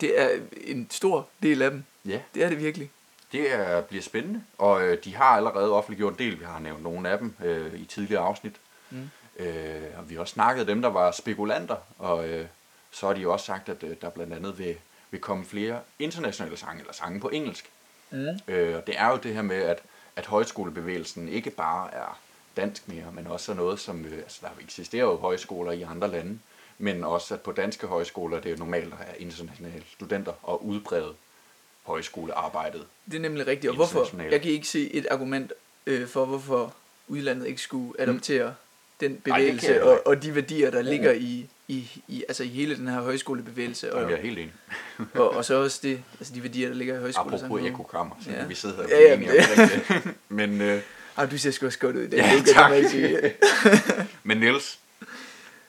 det er en stor del af dem. Ja, Det er det virkelig. det er, bliver spændende. Og øh, de har allerede offentliggjort en del. Vi har nævnt nogle af dem øh, i tidligere afsnit. Mm. Øh, og vi har også snakket dem, der var spekulanter. Og øh, så har de jo også sagt, at øh, der blandt andet vil, vil komme flere internationale sange, eller sange på engelsk. Mm. Øh, og det er jo det her med, at, at højskolebevægelsen ikke bare er dansk mere, men også er noget, som... Øh, altså, der eksisterer jo højskoler i andre lande, men også at på danske højskoler, det er jo normalt at have internationale studenter og udbrede højskolearbejdet. Det er nemlig rigtigt. Og hvorfor? Jeg kan ikke se et argument øh, for, hvorfor udlandet ikke skulle adoptere mm. den bevægelse jeg og, og de værdier, der ligger i, i, i, altså i hele den her højskolebevægelse. Og, jeg er helt enig. og, og så også det, altså de værdier, der ligger i Apropos højskolesamfundet. ekokammer, så Ja. vi sidde her og Ja, ja, enige det- om det. men, øh, Ah, du ser sgu også godt ud i dag. Ja, det tak. men Niels,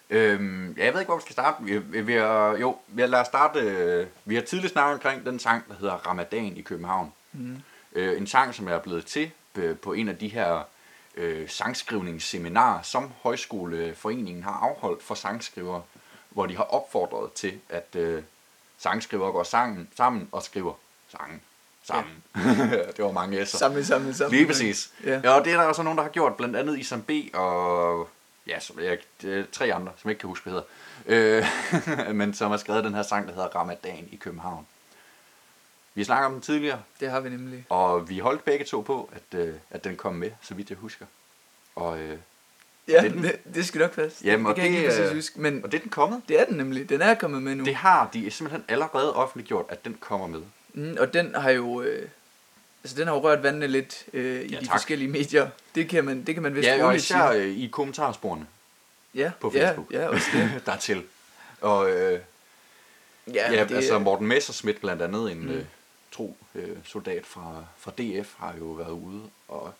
øhm, ja, jeg ved ikke, hvor vi skal starte. Vi, vi, vi jo, vi har, lad os starte. Øh, vi har tidligere snakket omkring den sang, der hedder Ramadan i København. Mm. Øh, en sang, som er blevet til øh, på en af de her øh, sangskrivningsseminarer, som Højskoleforeningen har afholdt for sangskrivere, hvor de har opfordret til, at øh, sangskrivere går sammen, sammen og skriver sange sammen. Ja. det var mange S'er. Samle, samle, samle. Lige præcis. Ja. Ja. og det er der også nogen, der har gjort, blandt andet Isam B. og ja, som jeg, tre andre, som jeg ikke kan huske, hvad hedder. Øh, men som har skrevet den her sang, der hedder Ramadan i København. Vi har snakket om den tidligere, Det har vi nemlig. og vi holdt begge to på, at, øh, at den kom med, så vidt jeg husker. Og, øh, Ja, det er den. det, det skal nok passe. Jamen, det og kan jeg ikke det, præcis øh, huske, men og det er den kommet. det er den nemlig. Den er kommet med nu. Det har de simpelthen allerede offentliggjort, at den kommer med. Mm, og den har jo... Øh, altså den har jo rørt vandene lidt øh, i Ja, de tak. forskellige medier. Det kan man, det kan man vist Ja, og især øh, i kommentarsporene Ja, på ja, Facebook. Ja, også det. dertil. Og øh, Ja, Ja, det, altså Morten Messerschmidt blandt andet, en mm. øh, tro øh, soldat fra, fra DF, har jo været ude og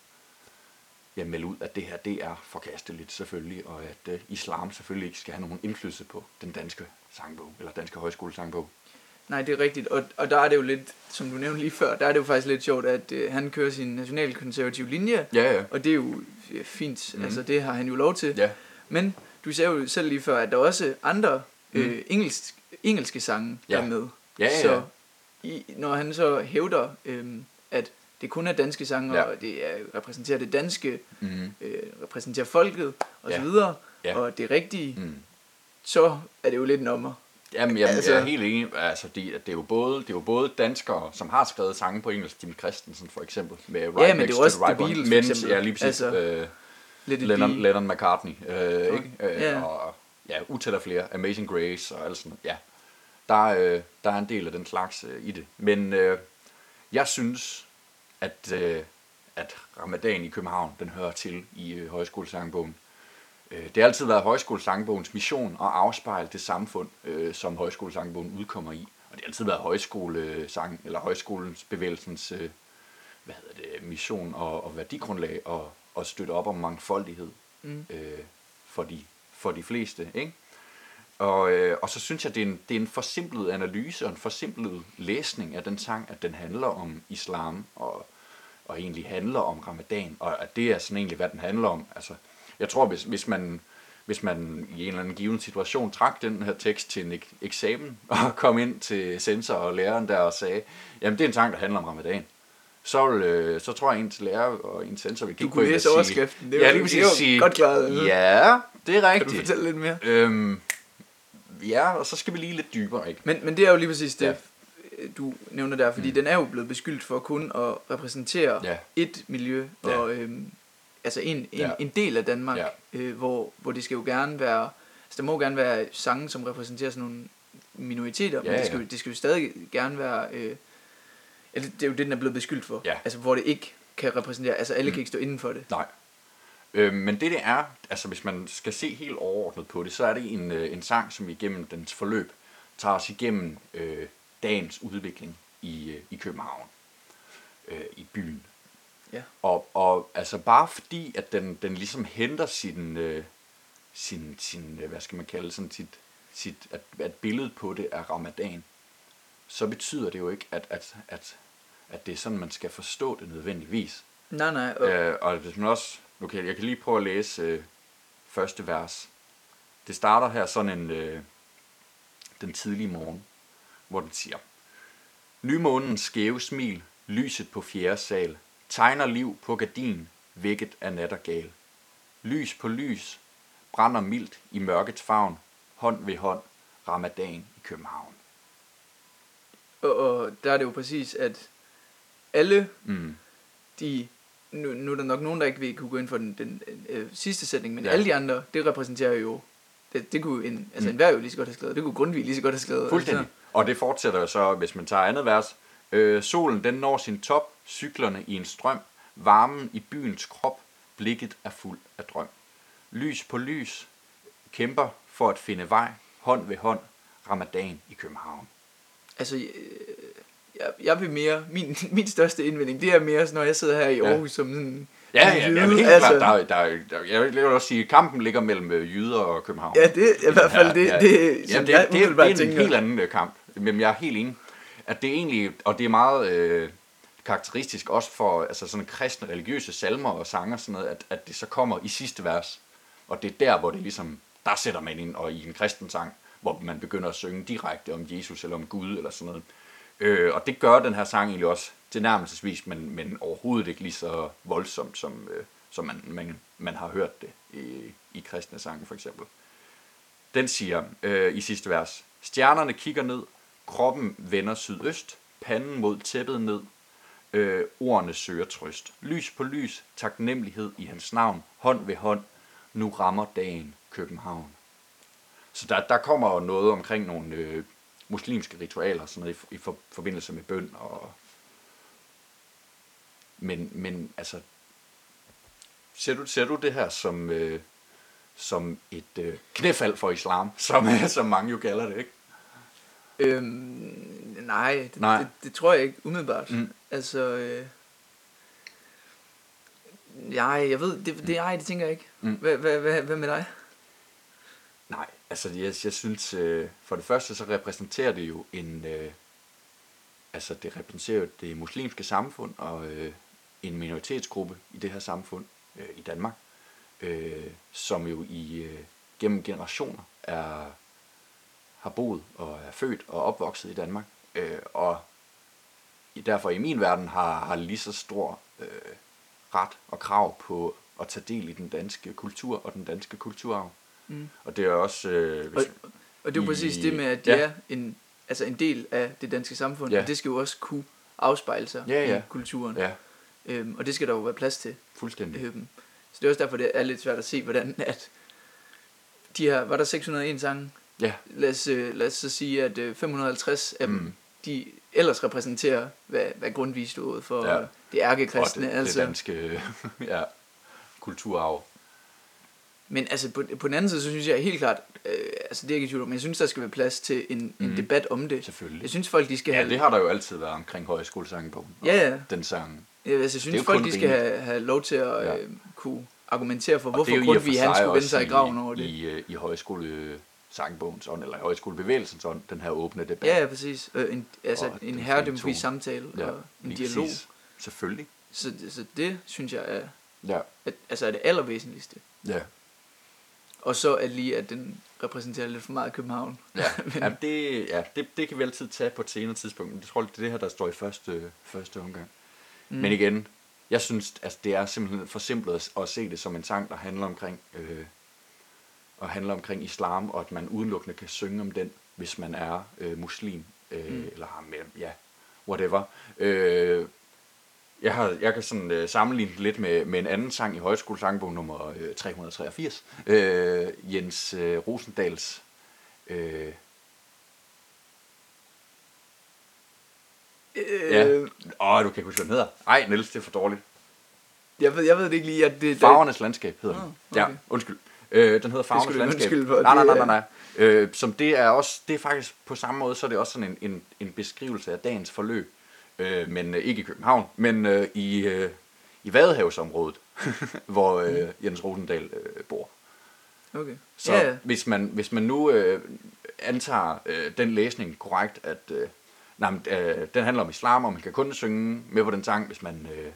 ja, melde ud, at det her det er forkasteligt selvfølgelig, og at øh, islam selvfølgelig ikke skal have nogen indflydelse på den danske sangbog, eller danske højskolesangbog. nej, det er rigtigt. Og, og der er det jo lidt, som du nævnte lige før, der er det jo faktisk lidt sjovt, at øh, han kører sin nationalkonservative linje, Ja, ja. og det er jo fint, mm. altså det har han jo lov til. Ja, Men du sagde jo selv lige før, at der er også andre Mm. øh, engelsk, engelske sange, Ja. der er med. Ja, ja, Så ja. i, når han så hævder, øh, at det kun er danske sange, Ja. og det er, repræsenterer det danske, mm, øh, repræsenterer folket, og Ja. så videre, Ja. og det rigtige, mm. så er det jo lidt nummer. Jamen, jamen Altså- jeg er helt enig. Altså, det, det, er jo både, det er jo både danskere, som har skrevet sange på engelsk, Jimmy Christensen for eksempel, med Right men det er Next jo to også the Right Beatles, for eksempel. ja, lige præcis, Altså, øh, Lennon, be. Lennon McCartney, øh, ikke? Øh, Ja. og ja, utal af flere, Amazing Grace og alt sådan Ja, der, er, øh, der er en del af den slags øh, i det. Men øh, jeg synes, at, øh, at Ramadan i København, den hører til i øh, højskolesangbogen. Øh, det har altid været højskolesangbogens mission at afspejle det samfund, øh, som højskolesangbogen udkommer i. Og det har altid været højskolesang, eller højskolens bevægelsens øh, hvad hedder det, mission og, og værdigrundlag og, og støtte op om mangfoldighed Mm. øh, for, de, for de fleste. Ikke? Og, øh, og så synes jeg, det er, en, det er en forsimplet analyse og en forsimplet læsning af den sang, at den handler om islam og, og egentlig handler om ramadan, og at det er sådan egentlig, hvad den handler om. Altså, jeg tror, hvis, hvis man hvis man i en eller anden given situation trak den her tekst til en ek- eksamen, og kom ind til sensor og læreren der og sagde, jamen det er en sang, der handler om ramadan, så, vil, øh, så tror jeg, en til lærer og en sensor vil Du kigge på kunne en og læse overskriften. Det ja, var- lige præcis det var sige, godt klaret. Ja, det er Kan du rigtigt. fortælle lidt mere? Øhm, ja, og så skal vi lige lidt dybere, ikke? Men, men det er jo lige præcis det, Ja. Du nævner der, fordi mm. den er jo blevet beskyldt for kun at repræsentere Ja. et miljø, Ja. og øhm, altså en, en, Ja. en del af Danmark, Ja. øh, hvor, hvor det skal jo gerne være, altså der må gerne være sange, som repræsenterer sådan nogle minoriteter, men Ja, det skal, ja. det skal jo stadig gerne være, øh, det, det er jo det, den er blevet beskyldt for, Ja. altså hvor det ikke kan repræsentere, altså alle Mm. kan ikke stå inden for det. Nej. Øh, men det det er, altså hvis man skal se helt overordnet på det, så er det en, øh, en sang, som igennem dens forløb tager os igennem øh, dagens udvikling i, øh, i København, øh, i byen. Ja. Og, og altså bare fordi, at den, den ligesom henter sin, øh, sin, sin øh, hvad skal man kalde sådan sit, sit at, at billedet på det er ramadan, så betyder det jo ikke, at, at, at, at det er sådan, man skal forstå det nødvendigvis. Nej, nej, og, Øh, og hvis man også, okay, jeg kan lige prøve at læse øh, første vers. Det starter her sådan en, øh, den tidlige morgen, hvor den siger, Nymånens skæve smil, lyset på fjerde sal, tegner liv på gardin, vækket af nattergal. Lys på lys, brænder mildt i mørkets favn, hånd ved hånd, ramadan i København. og, og der er det jo præcis, at alle Mm. de nu, nu er der nok nogen, der ikke vil kunne gå ind for den, den øh, sidste sætning, men Ja. alle de andre, det repræsenterer jo, det, det kunne en, altså Mm. enhver jo lige så godt have skrevet, det kunne Grundtvig lige så godt have skrevet. Fuldstændig. Altså, Og det fortsætter jo så, hvis man tager andet vers. Øh, solen den når sin top, cyklerne i en strøm, varmen i byens krop, blikket er fuld af drøm. Lys på lys, kæmper for at finde vej, hånd ved hånd, ramadan i København. altså øh, jeg, jeg vil mere, min, min største indvending, det er mere, når jeg sidder her i Ja. Aarhus som sådan, Ja, ja, ja helt altså, klart. Der, er- der, er- der, jeg vil også sige, at kampen ligger mellem øh, jyder og København. Ja, det er i hvert fald det, Ja, ja. det, Ja, det, jeg det, det, det er en helt anden øh, kamp. Men jeg er helt enig. At det egentlig, og det er meget øh, karakteristisk også for altså sådan kristne religiøse salmer og sanger, sådan noget, at, at det så kommer i sidste vers. Og det er der, hvor det ligesom, der sætter man ind, og i en kristen sang, hvor man begynder at synge direkte om Jesus eller om Gud eller sådan noget. Øh, og det gør den her sang egentlig også tilnærmelsesvis, men, men overhovedet ikke lige så voldsomt, som, øh, som man, man, man har hørt det i, i kristne sange for eksempel. Den siger øh, i sidste vers, Stjernerne kigger ned, kroppen vender sydøst, panden mod tæppet ned, øh, ordene søger trøst. Lys på lys, taknemmelighed i hans navn, hånd ved hånd, nu rammer dagen København. Så der, der kommer jo noget omkring nogle øh, muslimske ritualer, sådan noget i, i for, forbindelse med bøn og... Men, men altså, ser du, ser du det her som, øh, som et øh, knæfald for islam, som, som mange jo kalder det, ikke? Øhm, nej, det, Nej. Det, det tror jeg ikke umiddelbart. Mm. Altså, øh, nej, jeg ved, det, det, nej, det tænker jeg ikke. Mm. Hvad, hvad, hvad, hvad med dig? Nej, Altså, jeg, jeg synes, øh, for det første, så repræsenterer det jo en... Øh, altså, det repræsenterer jo det muslimske samfund og øh, en minoritetsgruppe i det her samfund øh, i Danmark, øh, som jo i øh, gennem generationer er har boet og er født og opvokset i Danmark, øh, og derfor i min verden har, har lige så stor øh, ret og krav på at tage del i den danske kultur og den danske kulturarv. Mm. Og det er også... Øh, hvis, Og det er jo præcis det med, at de ja. er en, altså en del af det danske samfund, Ja. og det skal jo også kunne afspejle sig Ja, ja. i kulturen. ja, Øhm, og det skal der jo være plads til. fuldstændig. Øhm, så det er også derfor, det er lidt svært at se, hvordan at de her, var der 601 sange? Ja, Lad os, øh, lad os så sige, at øh, 550 af dem, Mm. de ellers repræsenterer, hvad, hvad Grundtvig stod for, ja. det ærkekristne. og det, altså. det danske ja, kulturarv. Men altså, på, på den anden side, så synes jeg helt klart, øh, altså det er ikke i tvivl men jeg synes, der skal være plads til en, en Mhm. debat om det. Selvfølgelig. Jeg synes, folk de skal Ja, have... det har der jo altid været omkring højskolesangbogen. og Ja, ja. Den sang. Ja, altså, jeg synes, folk de skal have, have lov til at Ja. øh, kunne argumentere for, Og hvorfor i Grundtvig han skulle vende sig i graven over det. I, øh, i højskolesangbogens ånd, eller i højskolebevægelsens ånd, den her åbne debat. Ja, ja, præcis. Øh, en, altså Og en tone. samtale Ja, og en dialog. præcis. Selvfølgelig. Så, så det synes jeg er, Ja. at, altså er det allervæsentligste. Ja. Og så at lige, at den repræsenterer lidt for meget København. Ja, Men- ja, det, ja det, det kan vi altid tage på et senere tidspunkt. Jeg tror, det er det her, der står i første, første omgang. Mm. Men igen, jeg synes, altså, det er simpelthen for simpelt at, at se det som en sang, der handler omkring, øh, og handler omkring islam, og at man udelukkende kan synge om den, hvis man er øh, muslim, øh, mm. eller har med, ja, whatever. Øh, jeg, har, jeg kan sådan øh, sammenligne det lidt med, med en anden sang i højskolesangbog nummer øh, 383. Øh, Jens øh, Rosendals øh, Øh, Ja. Åh, du kan ikke huske, hvad den hedder. Ej, Niels, det er for dårligt. jeg, ved, jeg ved det ikke lige, at det... Farvernes landskab hedder den. Ah, Ja, okay. undskyld. Øh, den hedder Farvernes landskab. undskylde for, Nej, nej, nej, nej, nej. Øh, som det er også, det er faktisk på samme måde, så er det også sådan en, en, en beskrivelse af dagens forløb. Øh, men øh, ikke i København, men øh, i, øh, i Vadehavsområdet, hvor øh, Jens Rosendal øh, bor. Okay. Så ja, ja. hvis, man, hvis man nu øh, antager øh, den læsning korrekt, at øh, nej, men, øh, den handler om islam, og man kan kun synge med på den sang, hvis man øh,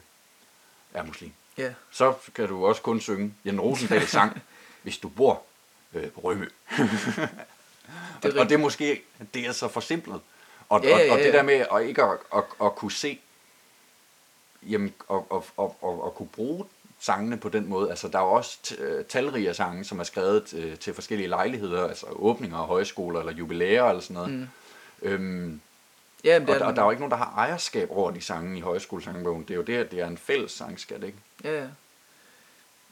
er muslim. ja. Så kan du også kun synge Jan Rosendals sang, hvis du bor øh, på Rømø. og, og rigtigt. det er måske det er så forsimplet. Og, Ja, og, ja, og det ja. der med at ikke at, at, at kunne se, jamen, og, og, og, og, og kunne bruge sangene på den måde. Altså, der er jo også øh, talrige af sange, som er skrevet øh, til forskellige lejligheder, altså åbninger af højskoler eller jubilæer eller sådan noget. Mm. Øhm, Ja, men det og, er og der er jo ikke nogen, der har ejerskab over de sange i højskolesangbogen. Det er jo det, at det er en fælles sangskat, ikke? Ja, ja.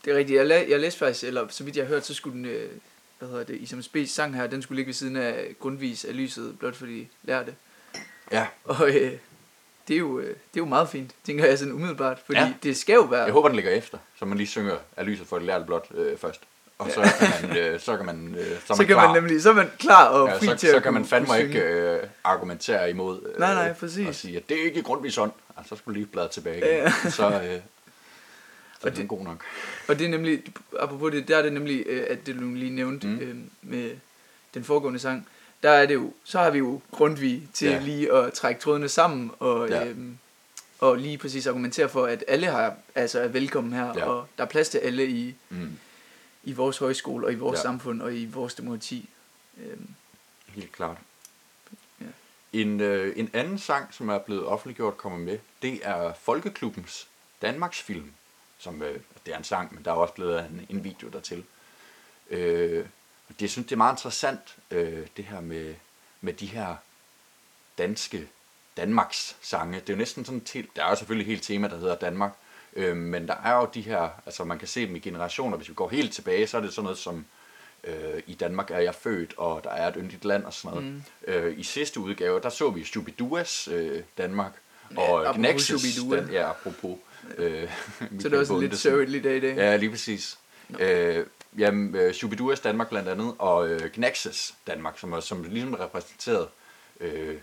Det er rigtigt. Jeg, la- jeg læste faktisk, eller så vidt jeg har hørt, så skulle den, øh, hvad hedder det, Isam Spes sang her, den skulle ligge ved siden af Grundvis af lyset, blot fordi lærte. Ja, Og øh, det, er jo, øh, det er jo meget fint, tænker jeg sådan umiddelbart, fordi Ja. det skal jo være... Jeg håber, den ligger efter, så man lige synger af lyset for det lærte blot øh, først. Og så kan man, øh, så kan man, øh, så er så, man kan klar. man nemlig, så er man klar og ja, fri så, til så at kan man fandme ikke øh, argumentere imod. Øh, Nej, nej, præcis. Og sige, at det er ikke Grundtvigs ånd. Altså, så skulle lige bladre tilbage igen. ja. Så, øh, så er det- den god nok. Og det er nemlig, apropos det, der er det nemlig, øh, at det du lige nævnte mm. øh, med den foregående sang, der er det jo, så har vi jo Grundtvig til Ja. lige at trække trådene sammen, og, Ja. øhm, og lige præcis argumentere for, at alle har, altså er velkommen her, Ja. og der er plads til alle i, Mm, i vores højskole, og i vores Ja. samfund, og i vores demokrati. Øhm, helt klart. Ja. En, øh, en anden sang, som er blevet offentliggjort, kommer med, det er Folkeklubbens Danmarks film. Som, øh, det er en sang, men der er også blevet en, en video dertil. Øh, det, jeg synes, det er meget interessant, øh, det her med, med de her danske Danmarks sange. Det er jo næsten sådan til, der er jo selvfølgelig helt tema, der hedder Danmark, øh, men der er jo de her, altså man kan se dem i generationer, hvis vi går helt tilbage, så er det sådan noget som, øh, i Danmark er jeg født, og der er et yndigt land og sådan noget. Mm. Øh, I sidste udgave, der så vi Shubiduas øh, Danmark, Ja, og Gnaxes, Shubidua. den, ja, apropos. Øh, så det er også en lidt Bundesen. sørgelig dag i dag. Ja, lige præcis. Øh, jamen, øh, Shubiduas Danmark blandt andet, og øh, Gnaxes Danmark, som, som ligesom repræsenterede øh,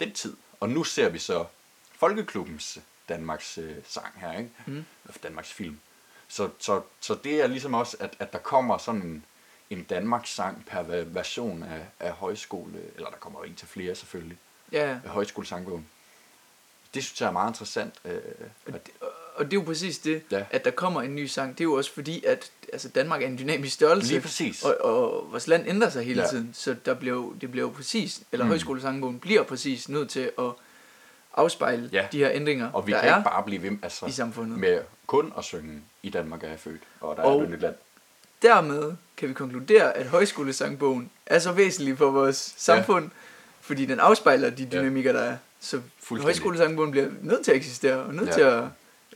den tid. Og nu ser vi så Folkeklubbens Danmarks øh, sang her, ikke? Mm. Danmarks film. Så, så, så det er ligesom også, at, at der kommer sådan en, en Danmarks sang per version af, af højskole, eller der kommer jo en til flere selvfølgelig, Ja, af højskolesangbogen. Det synes jeg er meget interessant. Øh, og det, og det er jo præcis det, Ja. at der kommer en ny sang. Det er jo også fordi, at altså, Danmark er en dynamisk størrelse. Lige præcis. Og, og vores land ændrer sig hele Ja. ja. tiden, så der bliver jo, det bliver jo præcis, eller Mm. højskolesangbogen bliver præcis nødt til at afspejle Ja. de her ændringer, Og vi der kan er ikke bare blive ved altså, i samfundet. med kun at synge i Danmark er jeg født, og der Og- er et land. Dermed kan vi konkludere, at højskolesangbogen er så væsentlig for vores samfund, fordi den afspejler de dynamikker, der er. Så højskolesangbogen bliver nødt til at eksistere, og nødt Ja. til at,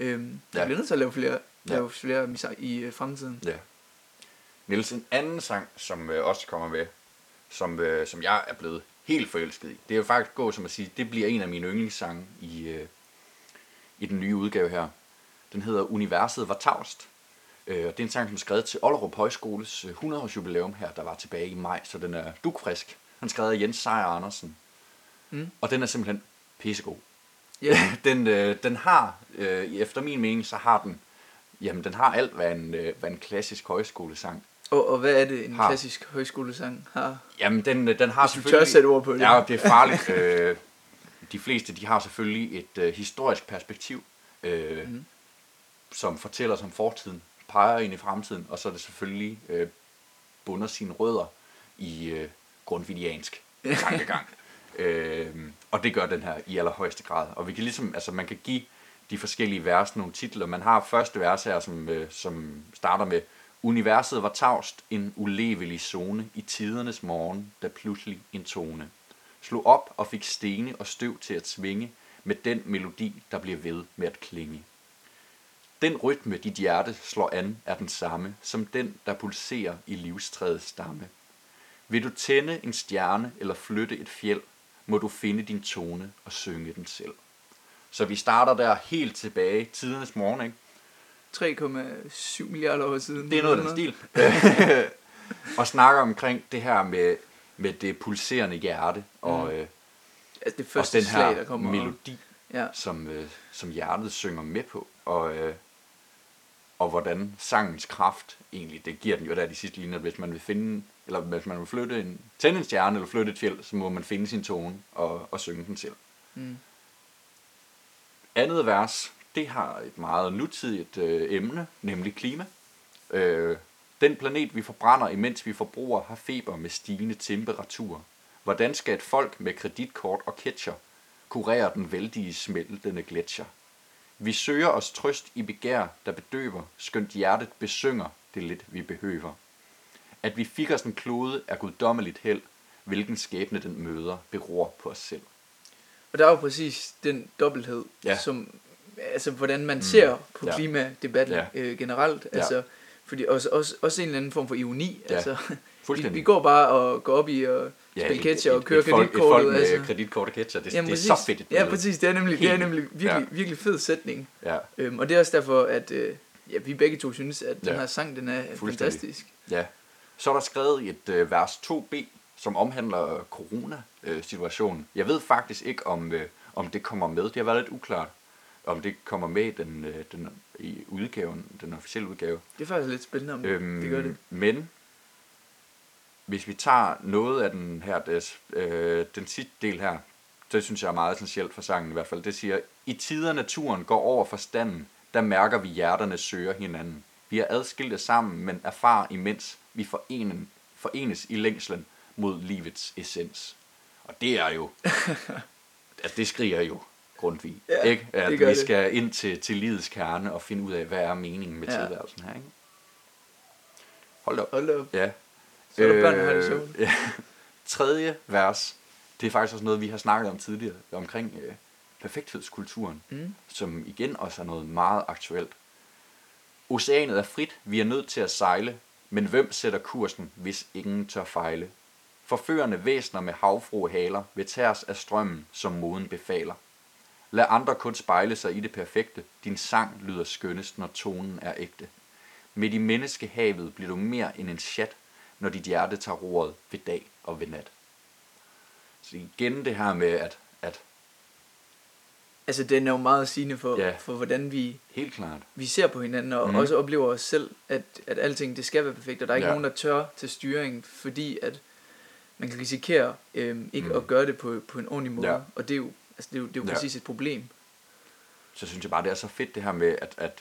øhm, Ja. ja. bliver nødt til at lave flere, Ja. lave flere i øh, fremtiden. Ja. Niels, en anden sang, som øh, også kommer med, som, øh, som jeg er blevet helt forelsket i, det er jo faktisk gå som at sige, det bliver en af mine yndlingssange i, øh, i den nye udgave her. Den hedder Universet var tavst. Øh, og det er en sang, som er skrevet til Ollerup Højskoles øh, 100-års jubilæum her, der var tilbage i maj, så den er dukfrisk. Den er skrevet af Jens Sejer Andersen. Mm. Og den er simpelthen pissegod. Ja, den, øh, den har, øh, efter min mening, så har den, jamen den har alt, hvad en, øh, hvad en klassisk højskolesang og, og hvad er det, en Har. klassisk højskolesang har? Jamen, den, øh, den har Hvis du selvfølgelig... tør sætte ord på det. Ja, det er farligt. øh, de fleste, de har selvfølgelig et øh, historisk perspektiv, øh, mm. som fortæller som fortiden, peger ind i fremtiden, og så er det selvfølgelig øh, bunder sine rødder i øh, grundvidiansk tankegang øh, og det gør den her i allerhøjeste grad. Og vi kan ligesom, altså man kan give de forskellige vers nogle titler. Man har første vers her, som, øh, som starter med Universet var tavst, en ulevelig zone i tidernes morgen, da pludselig en tone slog op og fik stene og støv til at svinge med den melodi, der bliver ved med at klinge. Den rytme, dit hjerte slår an, er den samme, som den, der pulserer i livstræets stamme. Vil du tænde en stjerne eller flytte et fjeld, må du finde din tone og synge den selv. Så vi starter der helt tilbage, tidernes morgen, ikke? 3,7 milliarder år siden. Det er noget af den stil. og snakker omkring det her med, med det pulserende hjerte, og, Mm. øh, Altså det og første den slag, her der kommer. melodi, Ja. som, øh, som hjertet synger med på, og, øh, og hvordan sangens kraft egentlig, det giver den jo der de sidste linjer, hvis man vil finde, eller hvis man vil flytte en, tænde en stjerne eller flytte et fjeld, så må man finde sin tone og, og synge den selv. Mm. Andet vers, det har et meget nutidigt øh, emne, nemlig klima. Øh, den planet, vi forbrænder, imens vi forbruger, har feber med stigende temperatur. Hvordan skal et folk med kreditkort og ketcher kurere den vældige smeltende gletscher? Vi søger os trøst i begær, der bedøver, skønt hjertet besynger det lidt, vi behøver. At vi fik os en klode er guddommeligt held, hvilken skæbne den møder, beror på os selv. Og der er jo præcis den dobbelthed, Ja. som, altså hvordan man ser på Ja. klimadebatten Ja. øh, generelt, Ja. altså, fordi også, også, også en eller anden form for ironi, Ja. altså, vi, vi går bare og går op i at spille et- catcher et- og køre et folk- Et kreditkortet, folk med altså. kreditkort og catcher, det, Jamen, det er præcis. så fedt et Ja, præcis, det er nemlig, det er nemlig virkelig, Ja. virkelig fed sætning, Ja, øhm, og det er også derfor, at øh, ja, vi begge to synes, at den Ja. her sang, den er fantastisk. ja. Så er der skrevet et øh, vers 2b, som omhandler corona-situationen. Jeg ved faktisk ikke, om, øh, om det kommer med. Det har været lidt uklart, om det kommer med i, den, øh, den, i udgaven, den officielle udgave. Det er faktisk lidt spændende, om øhm, det gør det. Men hvis vi tager noget af den her, des, øh, den sidste del her, det synes jeg er meget essentielt for sangen i hvert fald. Det siger, i tider naturen går over forstanden, der mærker vi hjerterne søger hinanden. Vi er adskilte sammen, men erfarer imens vi forenen, forenes i længslen mod livets essens. Og det er jo, altså det skriger jo Grundtvig, Ja, ikke? At det vi det. skal ind til, til livets kerne og finde ud af, hvad er meningen med Ja. tilværelsen her, ikke? Hold op. Hold op. Ja. Så er der børn, der det. Øh, ja. Tredje vers, det er faktisk også noget, vi har snakket om tidligere, omkring øh, perfekthedskulturen, Mm. som igen også er noget meget aktuelt. Oceanet er frit, vi er nødt til at sejle, men hvem sætter kursen, hvis ingen tør fejle? Forførende væsner med havfruehaler vil tæres af strømmen, som moden befaler. Lad andre kun spejle sig i det perfekte. Din sang lyder skønnest, når tonen er ægte. Midt i menneskehavet bliver du mere end en chat, når dit hjerte tager roret ved dag og ved nat. Så igen det her med, At altså den er jo meget sigende for, Ja. for hvordan vi, Helt klart. vi ser på hinanden, og Mhm. mm. også oplever os selv, at, at alting det skal være perfekt, og der er ikke Ja. nogen, der tør til styring, fordi at man kan risikere øhm, ikke Mm. at gøre det på, på en ordentlig måde, Ja. og det er jo, altså, det er jo, det er jo Ja. præcis et problem. Så synes jeg bare, det er så fedt det her med, at, at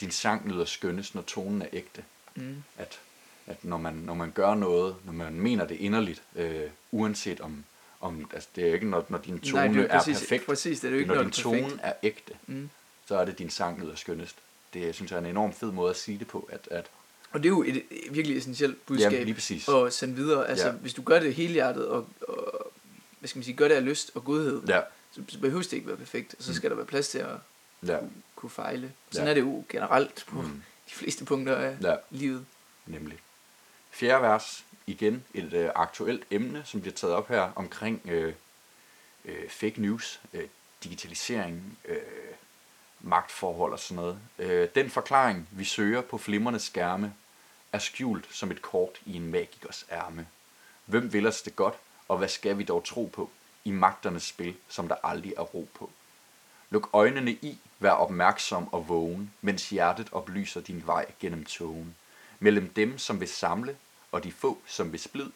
din sang lyder skønnest, når tonen er ægte. Mm. At, at når, man, når man gør noget, når man mener det inderligt, øh, uanset om, om altså det er ikke, når, når din tone Nej, det er, jo er præcis, perfekt, præcis, det er jo ikke når noget din perfekt. tone er ægte, Mm. så er det din sang lyder skønnest. Det synes jeg er en enormt fed måde at sige det på, at, at Og det er jo et, et virkelig essentielt budskab Jamen, lige præcis. at sende videre. Altså, Ja. hvis du gør det helhjertet, og, og hvad skal man sige, gør det af lyst og godhed, ja, så, så behøver det ikke være perfekt, og så skal der være plads til at ja, kunne, kunne fejle. Sådan Ja. er det jo generelt på Mm. mm. de fleste punkter af Ja. livet. nemlig. Fjerde vers, igen et øh, aktuelt emne, som bliver taget op her omkring øh, øh, fake news, øh, digitalisering, øh, magtforhold og sådan noget. Øh, den forklaring, vi søger på flimrende skærme, er skjult som et kort i en magikers ærme. Hvem vil os det godt, og hvad skal vi dog tro på i magternes spil, som der aldrig er ro på? Luk øjnene i, vær opmærksom og vågen, mens hjertet oplyser din vej gennem togen. Mellem dem, som vil samle, og de få, som vil splid,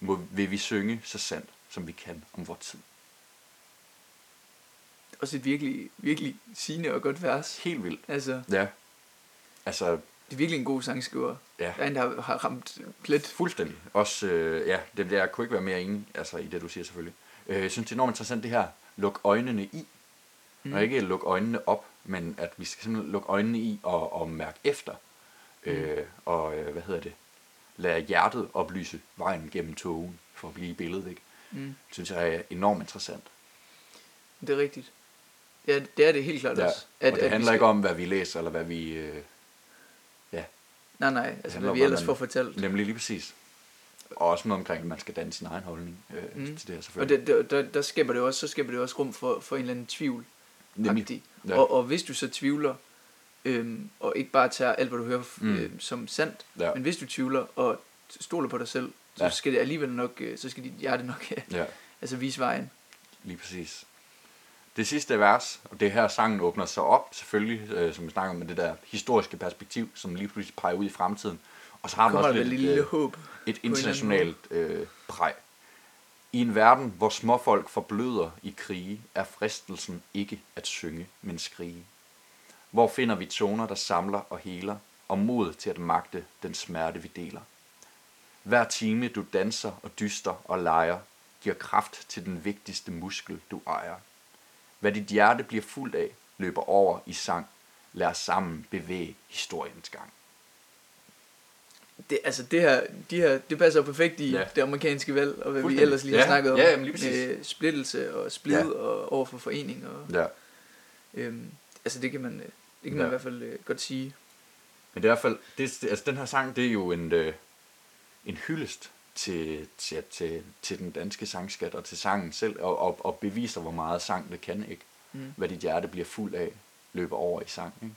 må, vil vi synge så sandt, som vi kan om vor tid. Også et virkelig, virkelig sigende og godt vers. Helt vildt. Altså, Ja. Altså, det er virkelig en god sangskriver. ja. Der er en, der har- ramt plet. Fuldstændig. Også, øh, ja, det, jeg kunne ikke være mere enig altså, i det, du siger selvfølgelig. Øh, jeg synes, det er enormt interessant det her, luk øjnene i. Mm. Og ikke luk øjnene op, men at vi skal simpelthen lukke øjnene i og, og mærke efter. Mm. Øh, og øh, hvad hedder det? Lad hjertet oplyse vejen gennem togen, for at blive i billedet, ikke? Mm. Det synes jeg er enormt interessant. Det er rigtigt. Ja, det er det helt klart Ja. også. At, og det vi handler skal- ikke om, hvad vi læser, eller hvad vi... Øh, ja, Nej, nej, handler altså hvad om, vi ellers hvordan- får fortalt. nemlig lige præcis. Og også noget omkring, at man skal danne sin egen holdning øh, Mm. til det her Og selvfølgelig. det, der, der, skaber det også, så skaber det også rum for, for en eller anden tvivl. Nemlig. Ja. Og, og hvis du så tvivler, øhm, og ikke bare tager alt, hvad du hører Mm. øhm, som sandt, Ja. men hvis du tvivler og stoler på dig selv, så Ja. skal det alligevel nok, øh, så skal dit hjerte nok øh, Ja. altså vise vejen. Lige præcis. Det sidste vers, og det er her sangen åbner sig op, selvfølgelig, øh, som vi snakker om, med det der historiske perspektiv, som lige pludselig peger ud i fremtiden. Og så har den Kommer også lidt et lille øh, håb. et internationalt øh, præg. I en verden, hvor småfolk forbløder i krige, er fristelsen ikke at synge, men skrige. Hvor finder vi toner, der samler og heler, og mod til at magte den smerte, vi deler. Hver time du danser og dyster og leger, giver kraft til den vigtigste muskel, du ejer. Hvad dit hjerte bliver fuldt af, løber over i sang. Lad os sammen bevæge historiens gang. Det, altså det her, de her, det passer jo perfekt i Ja. det amerikanske valg, og hvad vi ellers lige har Ja, snakket om. ja, jamen lige præcis. med splittelse og splid ja. og overfor forening. Og, Ja. øhm, altså det kan man, øh, det kan man Ja. i hvert fald øh, godt sige. Men det er i hvert fald, det, altså den her sang, det er jo en, øh, en hyldest til, til, til, til den danske sangskat og til sangen selv, og, og, og beviser, hvor meget sang det kan, ikke? Mm. Hvad dit hjerte bliver fuld af, løber over i sang, ikke?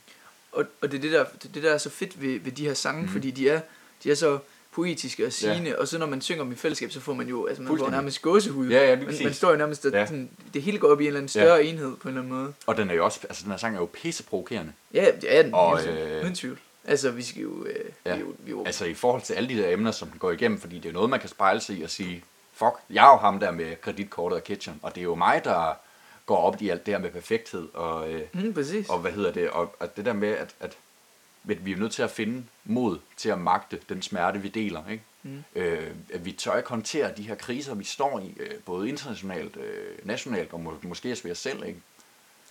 Og, og det er det der, det, er der er så fedt ved, ved de her sange, mm. fordi de er, de er så poetiske og sigende, ja. og så når man synger dem i fællesskab, så får man jo, altså man får nærmest gåsehud. Ja, ja, man, man står jo nærmest, at Ja. sådan, det hele går op i en eller anden større ja. enhed på en eller anden måde. Og den er jo også, altså den her sang er jo pisseprovokerende. Ja, det er den, Og, og, øh, uden tvivl. Altså, vi skal jo, øh, Ja. vi vi jo Altså i forhold til alle de der emner, som den går igennem, fordi det er noget, man kan spejle sig i og sige, fuck, jeg er jo ham der med kreditkortet og kitchen, og det er jo mig, der går op i alt det her med perfekthed, og, øh, mm, præcis. og hvad hedder det, og, og det der med, at, at, at vi er nødt til at finde mod til at magte den smerte, vi deler, ikke? Mm. Øh, at vi tør ikke håndtere de her kriser, vi står i, øh, både internationalt, øh, nationalt og må, måske også ved os selv, ikke?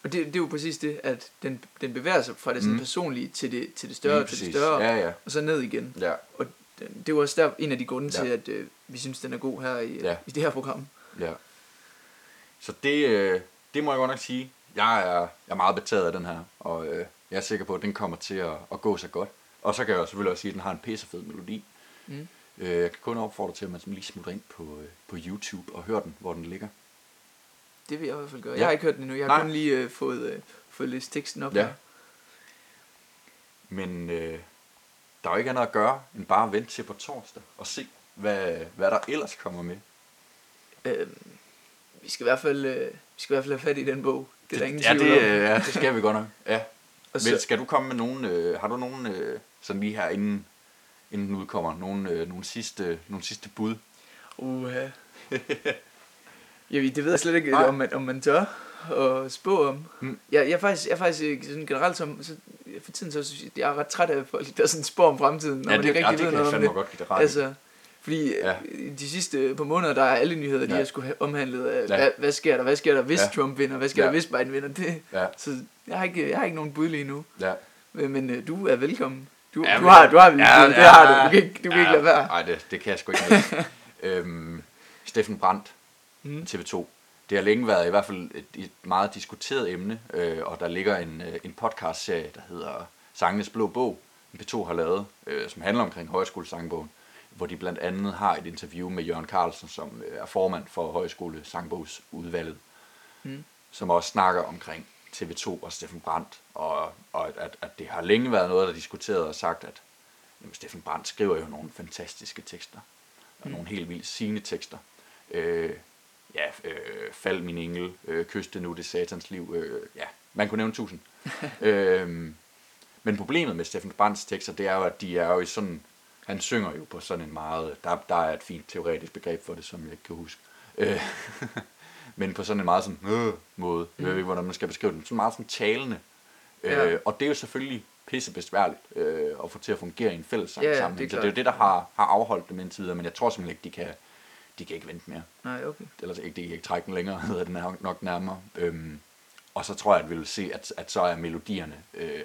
Og det, det er jo præcis det, at den, den bevæger sig fra det sådan Mm. personlige til det, til det større, til det større, Ja, ja. og så ned igen. Ja, Og den, det er jo også der en af de grunde Ja. til, at øh, vi synes, den er god her i, Ja. i det her program. ja. Så det, øh, det må jeg godt nok sige. Jeg er, jeg er meget betaget af den her, og øh, jeg er sikker på, at den kommer til at, at gå så godt. Og så kan jeg selvfølgelig også sige, at den har en pissefed melodi. Mm. Øh, jeg kan kun opfordre til, at man lige smutter ind på, øh, på YouTube og hører den, hvor den ligger. Det vil jeg i hvert fald gøre. Ja. Jeg har ikke hørt den endnu. Jeg har Nej. kun lige øh, fået, øh, fået læst teksten op Ja. her. Men øh, der er jo ikke andet at gøre, end bare at vente til på torsdag og se, hvad, hvad der ellers kommer med. Øh, vi skal i hvert fald, øh, vi skal i hvert fald have fat i den bog. Det er der ingen ja, tvivl det, om. øh, ja, det skal vi godt nok. Ja. Og Men skal du komme med nogen, øh, har du nogen, øh, sådan lige her inden, inden den udkommer, nogen, øh, nogle, sidste, nogle sidste bud? uha. Jamen, det ved jeg slet ikke, Nej. om man, om man tør at spå om. Mm. Jeg, jeg, er faktisk, jeg er faktisk øh, sådan generelt som, så, for tiden så synes jeg, jeg er ret træt af folk, der sådan spår om fremtiden, når ja, man det, ikke ja, rigtig det ved jeg noget om fandme det. godt i. Altså, fordi Ja. ja. de sidste par måneder, der er alle nyheder, de Ja. har skulle have omhandlet af, Ja. ja. hvad, hvad sker der, hvad sker der, hvis Ja. ja. Trump vinder, hvad sker Ja. der, hvis Biden vinder, det, Ja, så jeg har ikke, jeg har ikke nogen bud lige nu, ja. men, men øh, du er velkommen. Du, Ja, ja, du, men- har, du har, Ja, ja, det ja, har du, du kan ikke, du kan ikke lade være. Nej, det, det kan jeg sgu ikke øhm, Steffen Brandt, Mm. TV2. Det har længe været i hvert fald et, et meget diskuteret emne, øh, og der ligger en, øh, en podcast-serie, der hedder Sangenes Blå Bog, som P2 har lavet, øh, som handler omkring højskolesangbogen, hvor de blandt andet har et interview med Jørgen Carlsen, som øh, er formand for højskolesangbogsudvalget, Mm. som også snakker omkring TV2 og Steffen Brandt, og, og at, at det har længe været noget, der er diskuteret og sagt, at jamen, Steffen Brandt skriver jo nogle fantastiske tekster, og Mm. nogle helt vildt sigende tekster. Øh, ja, øh, fald min engel, øh, kyste nu det satans liv, øh, ja, man kunne nævne tusind. øhm, men problemet med Steffen Brandts tekster, det er jo, at de er jo i sådan, han synger jo på sådan en meget, der, der er et fint teoretisk begreb for det, som jeg ikke kan huske. Øh, men på sådan en meget sådan, øh, måde, jeg ved ikke, hvordan man skal beskrive det, sådan meget sådan talende. Ja. Øh, og det er jo selvfølgelig pisse besværligt øh, at få til at fungere i en fællessang Ja, ja, sammen. det så det er jo det, der har, har afholdt dem indtil videre, men jeg tror simpelthen ikke, de kan, de kan ikke vente mere Nej, okay. eller ikke, det kan ikke trække den længere, hedder den nok, nok nærmere. Øhm, og så tror jeg, at vi vil se, at, at så er melodierne øh,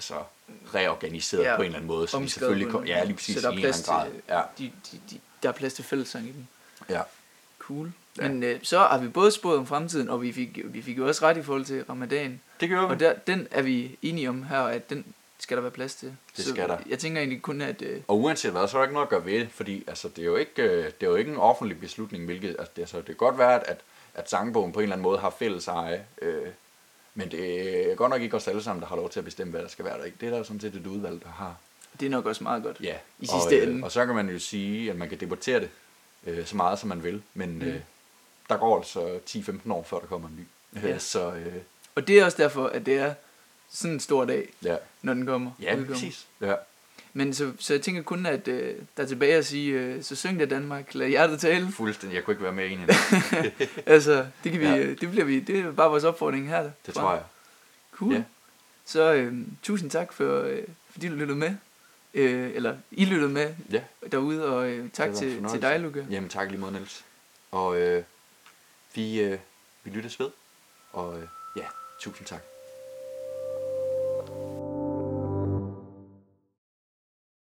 altså reorganiseret ja, på en eller anden måde. Så de selvfølgelig kom, en- ja, lige præcis så i der en er plads anden grad. til- Ja, De, de, de, der er plads til fællessang i dem. ja. Cool. Ja. Ja. Men øh, så har vi både spået om fremtiden, og vi fik, vi fik jo også ret i forhold til ramadan. Det gør vi. Og der, den er vi enige om her, at den skal der være plads til. Det så skal der. Jeg tænker egentlig kun, at... Øh, Og uanset hvad, så er der ikke noget at gøre ved det, fordi altså, det, er jo ikke, øh, det er jo ikke en offentlig beslutning, hvilket altså, det, altså, det kan godt være, at, at, at sangbogen på en eller anden måde har fælles eje, øh, men det er godt nok ikke os alle sammen, der har lov til at bestemme, hvad der skal være der. Ikke? Det er der sådan set et udvalg, der har. det er nok også meget godt. Ja, I og, sidste øh, ende. og så kan man jo sige, at man kan debattere det øh, så meget, som man vil, men Mm. øh, der går altså 10-15 år, før der kommer en ny. Ja. Ja. Så øh, Og det er også derfor, at det er sådan en stor dag, ja, når den kommer. ja udkommer. præcis. Ja. Men så, så jeg tænker kun, at øh, der er tilbage at sige, øh, så syng det Danmark, lad hjertet tale. Fuldstændig, jeg kunne ikke være mere enig. altså, det, kan vi, Ja. ja. det bliver vi, det er bare vores opfordring her. Det tror jeg. Cool. Ja. Så øh, tusind tak, for, øh, fordi du lyttede med. Øh, eller I lyttede med Ja. derude, og øh, tak til, til dig, Luca. Jamen tak lige måde, Niels. Og øh, vi, øh, vi lyttes ved. Og øh, ja, tusind tak.